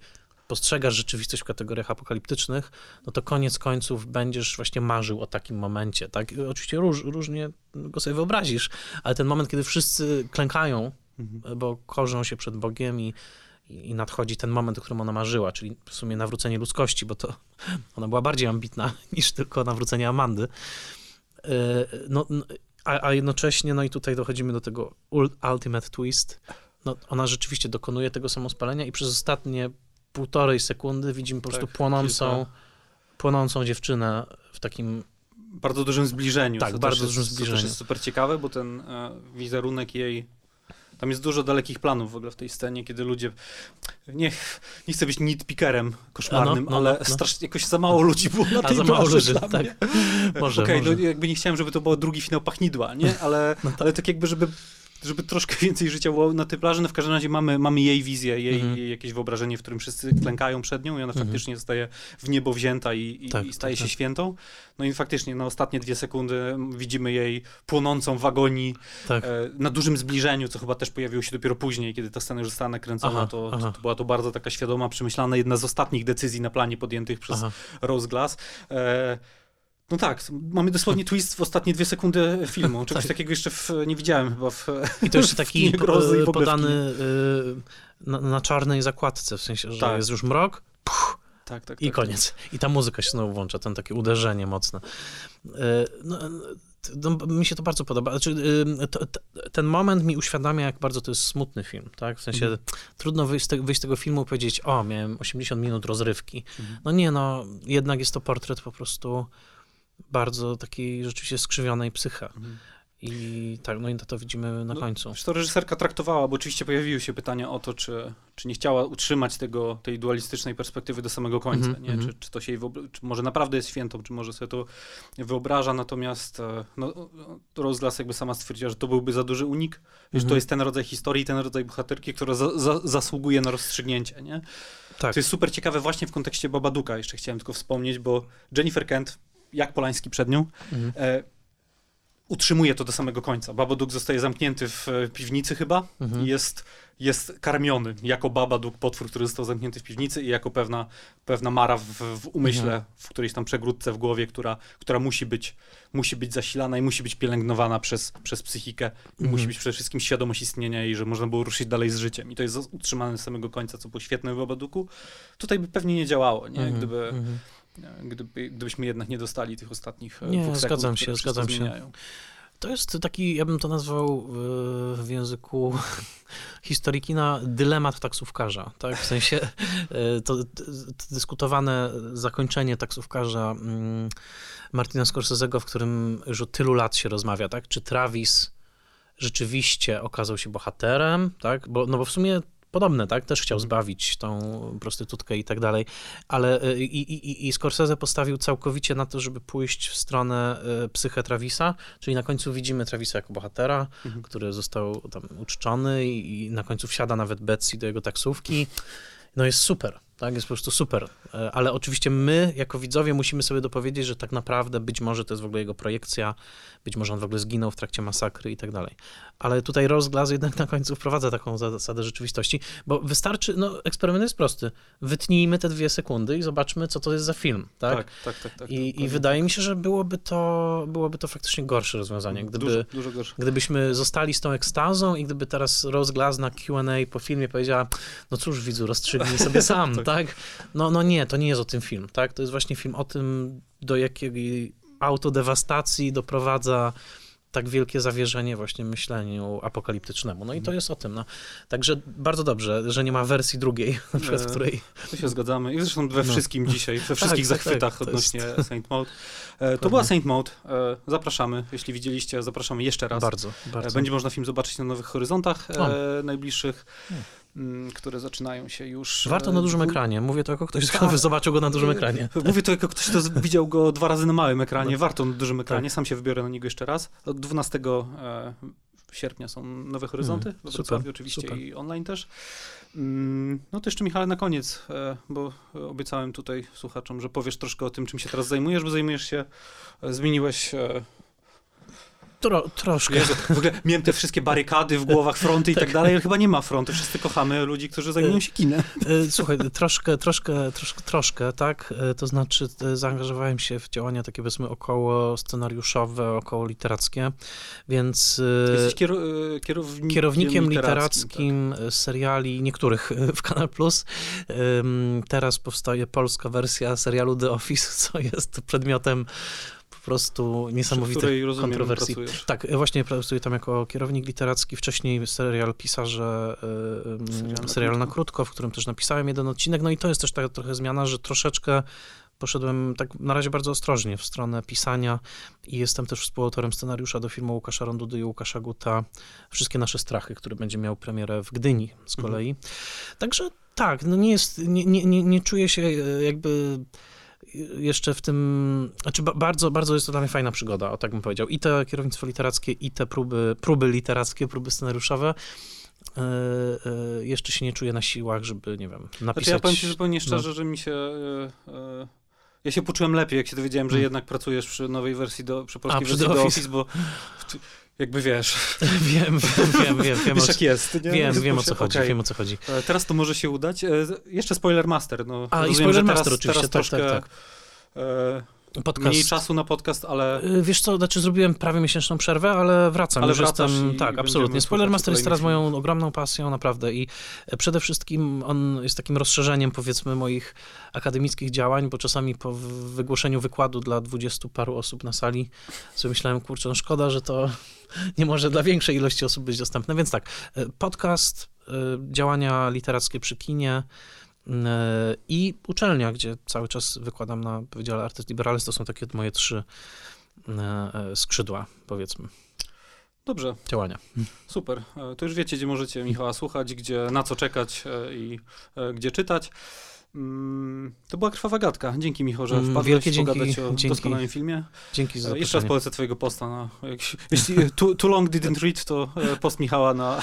postrzegasz rzeczywistość w kategoriach apokaliptycznych, no to koniec końców będziesz właśnie marzył o takim momencie, tak? I Oczywiście róż, różnie go sobie wyobrazisz, ale ten moment, kiedy wszyscy klękają, Mhm. bo korzą się przed Bogiem i, i nadchodzi ten moment, o którym ona marzyła, czyli w sumie nawrócenie ludzkości, bo to ona była bardziej ambitna niż tylko nawrócenie Amandy. Yy, No, a, a jednocześnie, no i tutaj dochodzimy do tego ul- ultimate twist, no, ona rzeczywiście dokonuje tego samospalenia i przez ostatnie półtorej sekundy widzimy po prostu Tak, płonącą, kilka. płonącą dziewczynę w takim bardzo dużym zbliżeniu. Tak, bardzo dużym jest, zbliżeniu. też jest super ciekawe, bo ten e, wizerunek jej Tam jest dużo dalekich planów w ogóle w tej scenie, kiedy ludzie, nie, nie chcę być nitpickerem koszmarnym, no, no, ale no. strasznie jakoś za mało ludzi było na A tej za mało ludzi, tak. mnie. Może, Okej, może. no jakby nie chciałem, żeby to był drugi finał Pachnidła, nie? Ale, No ale tak jakby, żeby żeby troszkę więcej życia było na tej plaży, no w każdym razie mamy, mamy jej wizję, jej, Mhm. jej jakieś wyobrażenie, w którym wszyscy klękają przed nią i ona Mhm. faktycznie zostaje w niebo wzięta i, i, Tak, i staje tak, się tak. świętą. No i faktycznie na ostatnie dwie sekundy widzimy jej płonącą w agonii Tak. e, na dużym zbliżeniu, co chyba też pojawiło się dopiero później, kiedy ta scena już została nakręcona, Aha, to, aha. to była to bardzo taka świadoma, przemyślana, jedna z ostatnich decyzji na planie podjętych przez Aha. Rose Glass. E, no tak, mamy dosłownie twist w ostatnie dwie sekundy filmu. Czegoś Tak. takiego jeszcze w, nie widziałem chyba w I to jeszcze taki grozy po, podany y, na, na czarnej zakładce, w sensie, że Tak. jest już mrok puch, Tak, tak, i tak, koniec. I ta muzyka się znowu włącza, ten takie uderzenie mocne. Y, no, no, mi się to bardzo podoba. Znaczy, y, to, t- ten moment mi uświadamia, jak bardzo to jest smutny film, tak? W sensie Mhm. trudno wyjść z, te, wyjść z tego filmu i powiedzieć, o, miałem 80 minut rozrywki. Mhm. No nie, no, jednak jest to portret po prostu bardzo takiej rzeczywiście skrzywionej psyche. Mhm. I tak, no i to widzimy na No, końcu. Zresztą reżyserka traktowała, bo oczywiście pojawiły się pytania o to, czy, czy nie chciała utrzymać tego, tej dualistycznej perspektywy do samego końca, Mhm, nie? mhm. Czy, czy to się jej czy może naprawdę jest świętą, czy może sobie to wyobraża, natomiast e, no, Rose Glass jakby sama stwierdziła, że to byłby za duży unik, że to Mhm. jest ten rodzaj historii, ten rodzaj bohaterki, która za, za, zasługuje na rozstrzygnięcie, nie? Tak. To jest super ciekawe właśnie w kontekście Babaduka, jeszcze chciałem tylko wspomnieć, bo Jennifer Kent, jak Polański przed nią, Mhm. e, utrzymuje to do samego końca. Babadook zostaje zamknięty w e, piwnicy chyba Mhm. i jest, jest karmiony jako Babadook, potwór, który został zamknięty w piwnicy i jako pewna, pewna mara w, w umyśle, Mhm. w którejś tam przegródce w głowie, która, która musi, być, musi być zasilana i musi być pielęgnowana przez, przez psychikę. I Mhm. Musi być przede wszystkim świadomość istnienia i że można było ruszyć dalej z życiem. I to jest utrzymane do samego końca, co było świetne w Babadooku. Tutaj by pewnie nie działało, nie? Mhm, Gdyby, mhm. Gdyby, gdybyśmy jednak nie dostali tych ostatnich e, Nie, dwóch sekund, zgadzam się, zgadzam się. zmieniają. To jest taki, ja bym to nazwał e, w języku historii na dylemat taksówkarza, tak? W sensie e, to, to, to dyskutowane zakończenie taksówkarza mm, Martina Scorsese'ego, w którym już od tylu lat się rozmawia, tak? Czy Travis rzeczywiście okazał się bohaterem, tak? Bo, no bo w sumie podobne, tak? Też chciał zbawić tą prostytutkę i tak dalej, ale y, i, i, i Scorsese postawił całkowicie na to, żeby pójść w stronę y, psyche Travisa, czyli na końcu widzimy Travisa jako bohatera, Mhm. który który został tam uczczony i, i na końcu wsiada nawet Betsy do jego taksówki. No jest super, tak? Jest po prostu super. E, Ale oczywiście my, jako widzowie, musimy sobie dopowiedzieć, że tak naprawdę być może to jest w ogóle jego projekcja, być może on w ogóle zginął w trakcie masakry i tak dalej. Ale tutaj Rose Glass jednak na końcu wprowadza taką zasadę rzeczywistości, bo wystarczy, no eksperyment jest prosty. Wytnijmy te dwie sekundy i zobaczmy, co to jest za film, tak? Tak, tak, tak. tak I, I wydaje mi się, że byłoby to, byłoby to faktycznie gorsze rozwiązanie, gdyby, Dużo, dużo gorsze. gdybyśmy zostali z tą ekstazą i gdyby teraz Rose Glass na Q&A po filmie powiedziała, no cóż widzu, rozstrzygnij sobie sam, Tak. tak? No, no nie, to nie jest o tym film, tak? To jest właśnie film o tym, do jakiej autodewastacji doprowadza tak wielkie zawierzenie właśnie myśleniu apokaliptycznemu. No i Mhm. to jest o tym. No. Także bardzo dobrze, że nie ma wersji drugiej, E, której... To się zgadzamy. I zresztą we No. wszystkim dzisiaj, we wszystkich tak, tak, zachwytach to odnośnie jest- Saint Maud. E, to była Saint Maud. E, zapraszamy. Jeśli widzieliście, zapraszamy jeszcze raz. Bardzo, E, bardzo. Będzie można film zobaczyć na Nowych Horyzontach e, najbliższych, Hmm. M, które zaczynają się już. Warto e, na dużym ekranie. Mówię to jako ktoś, Tak. kto zobaczył go na dużym ekranie. Mówię to jako ktoś, kto widział go dwa razy na małym ekranie. No. Warto na dużym ekranie. Tak. Sam się wybiorę na niego jeszcze raz. Od 12 e, sierpnia są Nowe Horyzonty. Mm, super, Wrocławiu oczywiście super. i online też. Mm, No to jeszcze Michale na koniec, e, bo obiecałem tutaj słuchaczom, że powiesz troszkę o tym, czym się teraz zajmujesz, bo zajmujesz się, zmieniłeś Tro, troszkę. Jezu, w ogóle miałem te wszystkie barykady w głowach, fronty i tak dalej, ale chyba nie ma frontu. Wszyscy kochamy ludzi, którzy zajmują się kinem. E, Słuchaj, troszkę, troszkę, troszkę, troszkę, tak? E, To znaczy e, zaangażowałem się w działania takie powiedzmy około scenariuszowe, około literackie, więc e, Jesteś kiero, e, kierownikiem, kierownikiem literackim. e, seriali, niektórych e, w Kanal Plus. Teraz powstaje polska wersja serialu The Office, co jest przedmiotem po prostu niesamowitych rozumiem, kontrowersji. pracujesz. Tak, właśnie pracuję tam jako kierownik literacki, wcześniej serial Pisarze, Serial serial, na krótko. w którym też napisałem jeden odcinek, no i to jest też taka trochę zmiana, że troszeczkę poszedłem tak na razie bardzo ostrożnie w stronę pisania i jestem też współautorem scenariusza do filmu Łukasza Rondudy i Łukasza Guta Wszystkie nasze strachy, który będzie miał premierę w Gdyni z Mhm. kolei. Także tak, no nie jest, nie, nie, nie, nie czuję się e, jakby jeszcze w tym, znaczy ba- bardzo, bardzo jest to dla mnie fajna przygoda, o tak bym powiedział. I te kierownictwo literackie, i te próby, próby literackie, próby scenariuszowe. E, e, jeszcze się nie czuję na siłach, żeby, nie wiem, napisać... Znaczy ja powiem ci zupełnie no. szczerze, że mi się... e, ja się poczułem lepiej, jak się dowiedziałem, że Mm. jednak pracujesz przy nowej wersji, do, przy polskiej przy wersji The do Office. Office, bo jakby wiesz, wiem, wiem, wiem, wiem, wiem, wiesz jak jest. Nie? wiem, wiem o co chodzi, okej, wiem o co chodzi. Teraz to może się udać. E, Jeszcze Spoiler Master. No, A, i rozumiem, Spoiler że Master teraz, oczywiście, teraz tak, tak, troszkę, tak. e, Podcast. Mniej czasu na podcast, ale Y, Wiesz co, znaczy zrobiłem prawie miesięczną przerwę, ale wracam. Ale już jestem, tak, absolutnie. Spoiler Master jest teraz moją ogromną pasją, naprawdę. I e, przede wszystkim on jest takim rozszerzeniem, powiedzmy, moich akademickich działań, bo czasami po wygłoszeniu wykładu dla dwudziestu paru osób na sali sobie myślałem, kurczę, no szkoda, że to nie może dla większej ilości osób być dostępne. Więc tak, e, podcast, e, działania literackie przy kinie, i uczelnia, gdzie cały czas wykładam na Wydziale Artes Liberales, to są takie moje trzy e, e, skrzydła, powiedzmy, dobrze, działania. super. E, To już wiecie, gdzie możecie Michała słuchać, gdzie, na co czekać e, i e, gdzie czytać. Mm, To była krwawa gadka. Dzięki Michał, że Mm, wpadłeś wielkie dzięki, pogadać o dzięki. doskonałym filmie. Dzięki za E, Jeszcze raz zaproszenie. polecę twojego posta. Na, jak, jeśli too, too long didn't read, to e, post Michała na,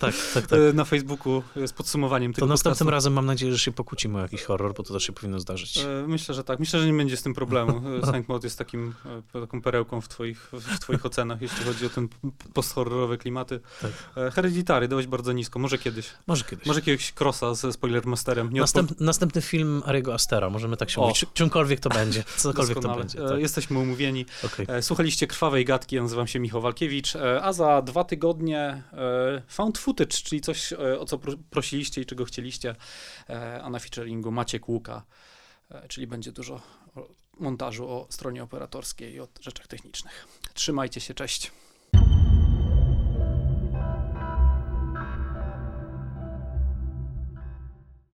Tak, tak, tak. e, na Facebooku z podsumowaniem To tego następnym podcastu. razem mam nadzieję, że się pokłócimy o jakiś horror, bo to też się powinno zdarzyć. E, Myślę, że tak. Myślę, że nie będzie z tym problemu. E, Saint Maud jest takim, e, taką perełką w twoich, w twoich ocenach, jeśli chodzi o ten posthorrorowe klimaty. Tak. E, Hereditary dałeś bardzo nisko. Może kiedyś. Może kiedyś. Może jakiegoś crossa ze Spoilermasterem. Następ, następny film Ariego Astera, możemy tak się O. mówić. Czy- Czymkolwiek to będzie, cokolwiek to będzie. E, Tak. Jesteśmy umówieni. Okej. E, Słuchaliście Krwawej Gadki, ja nazywam się Michał Walkiewicz, e, a za dwa tygodnie found footage, czyli coś, o co pro- prosiliście i czego chcieliście, a na featuringu Maciek Łuka, czyli będzie dużo montażu o stronie operatorskiej i o rzeczach technicznych. Trzymajcie się, cześć.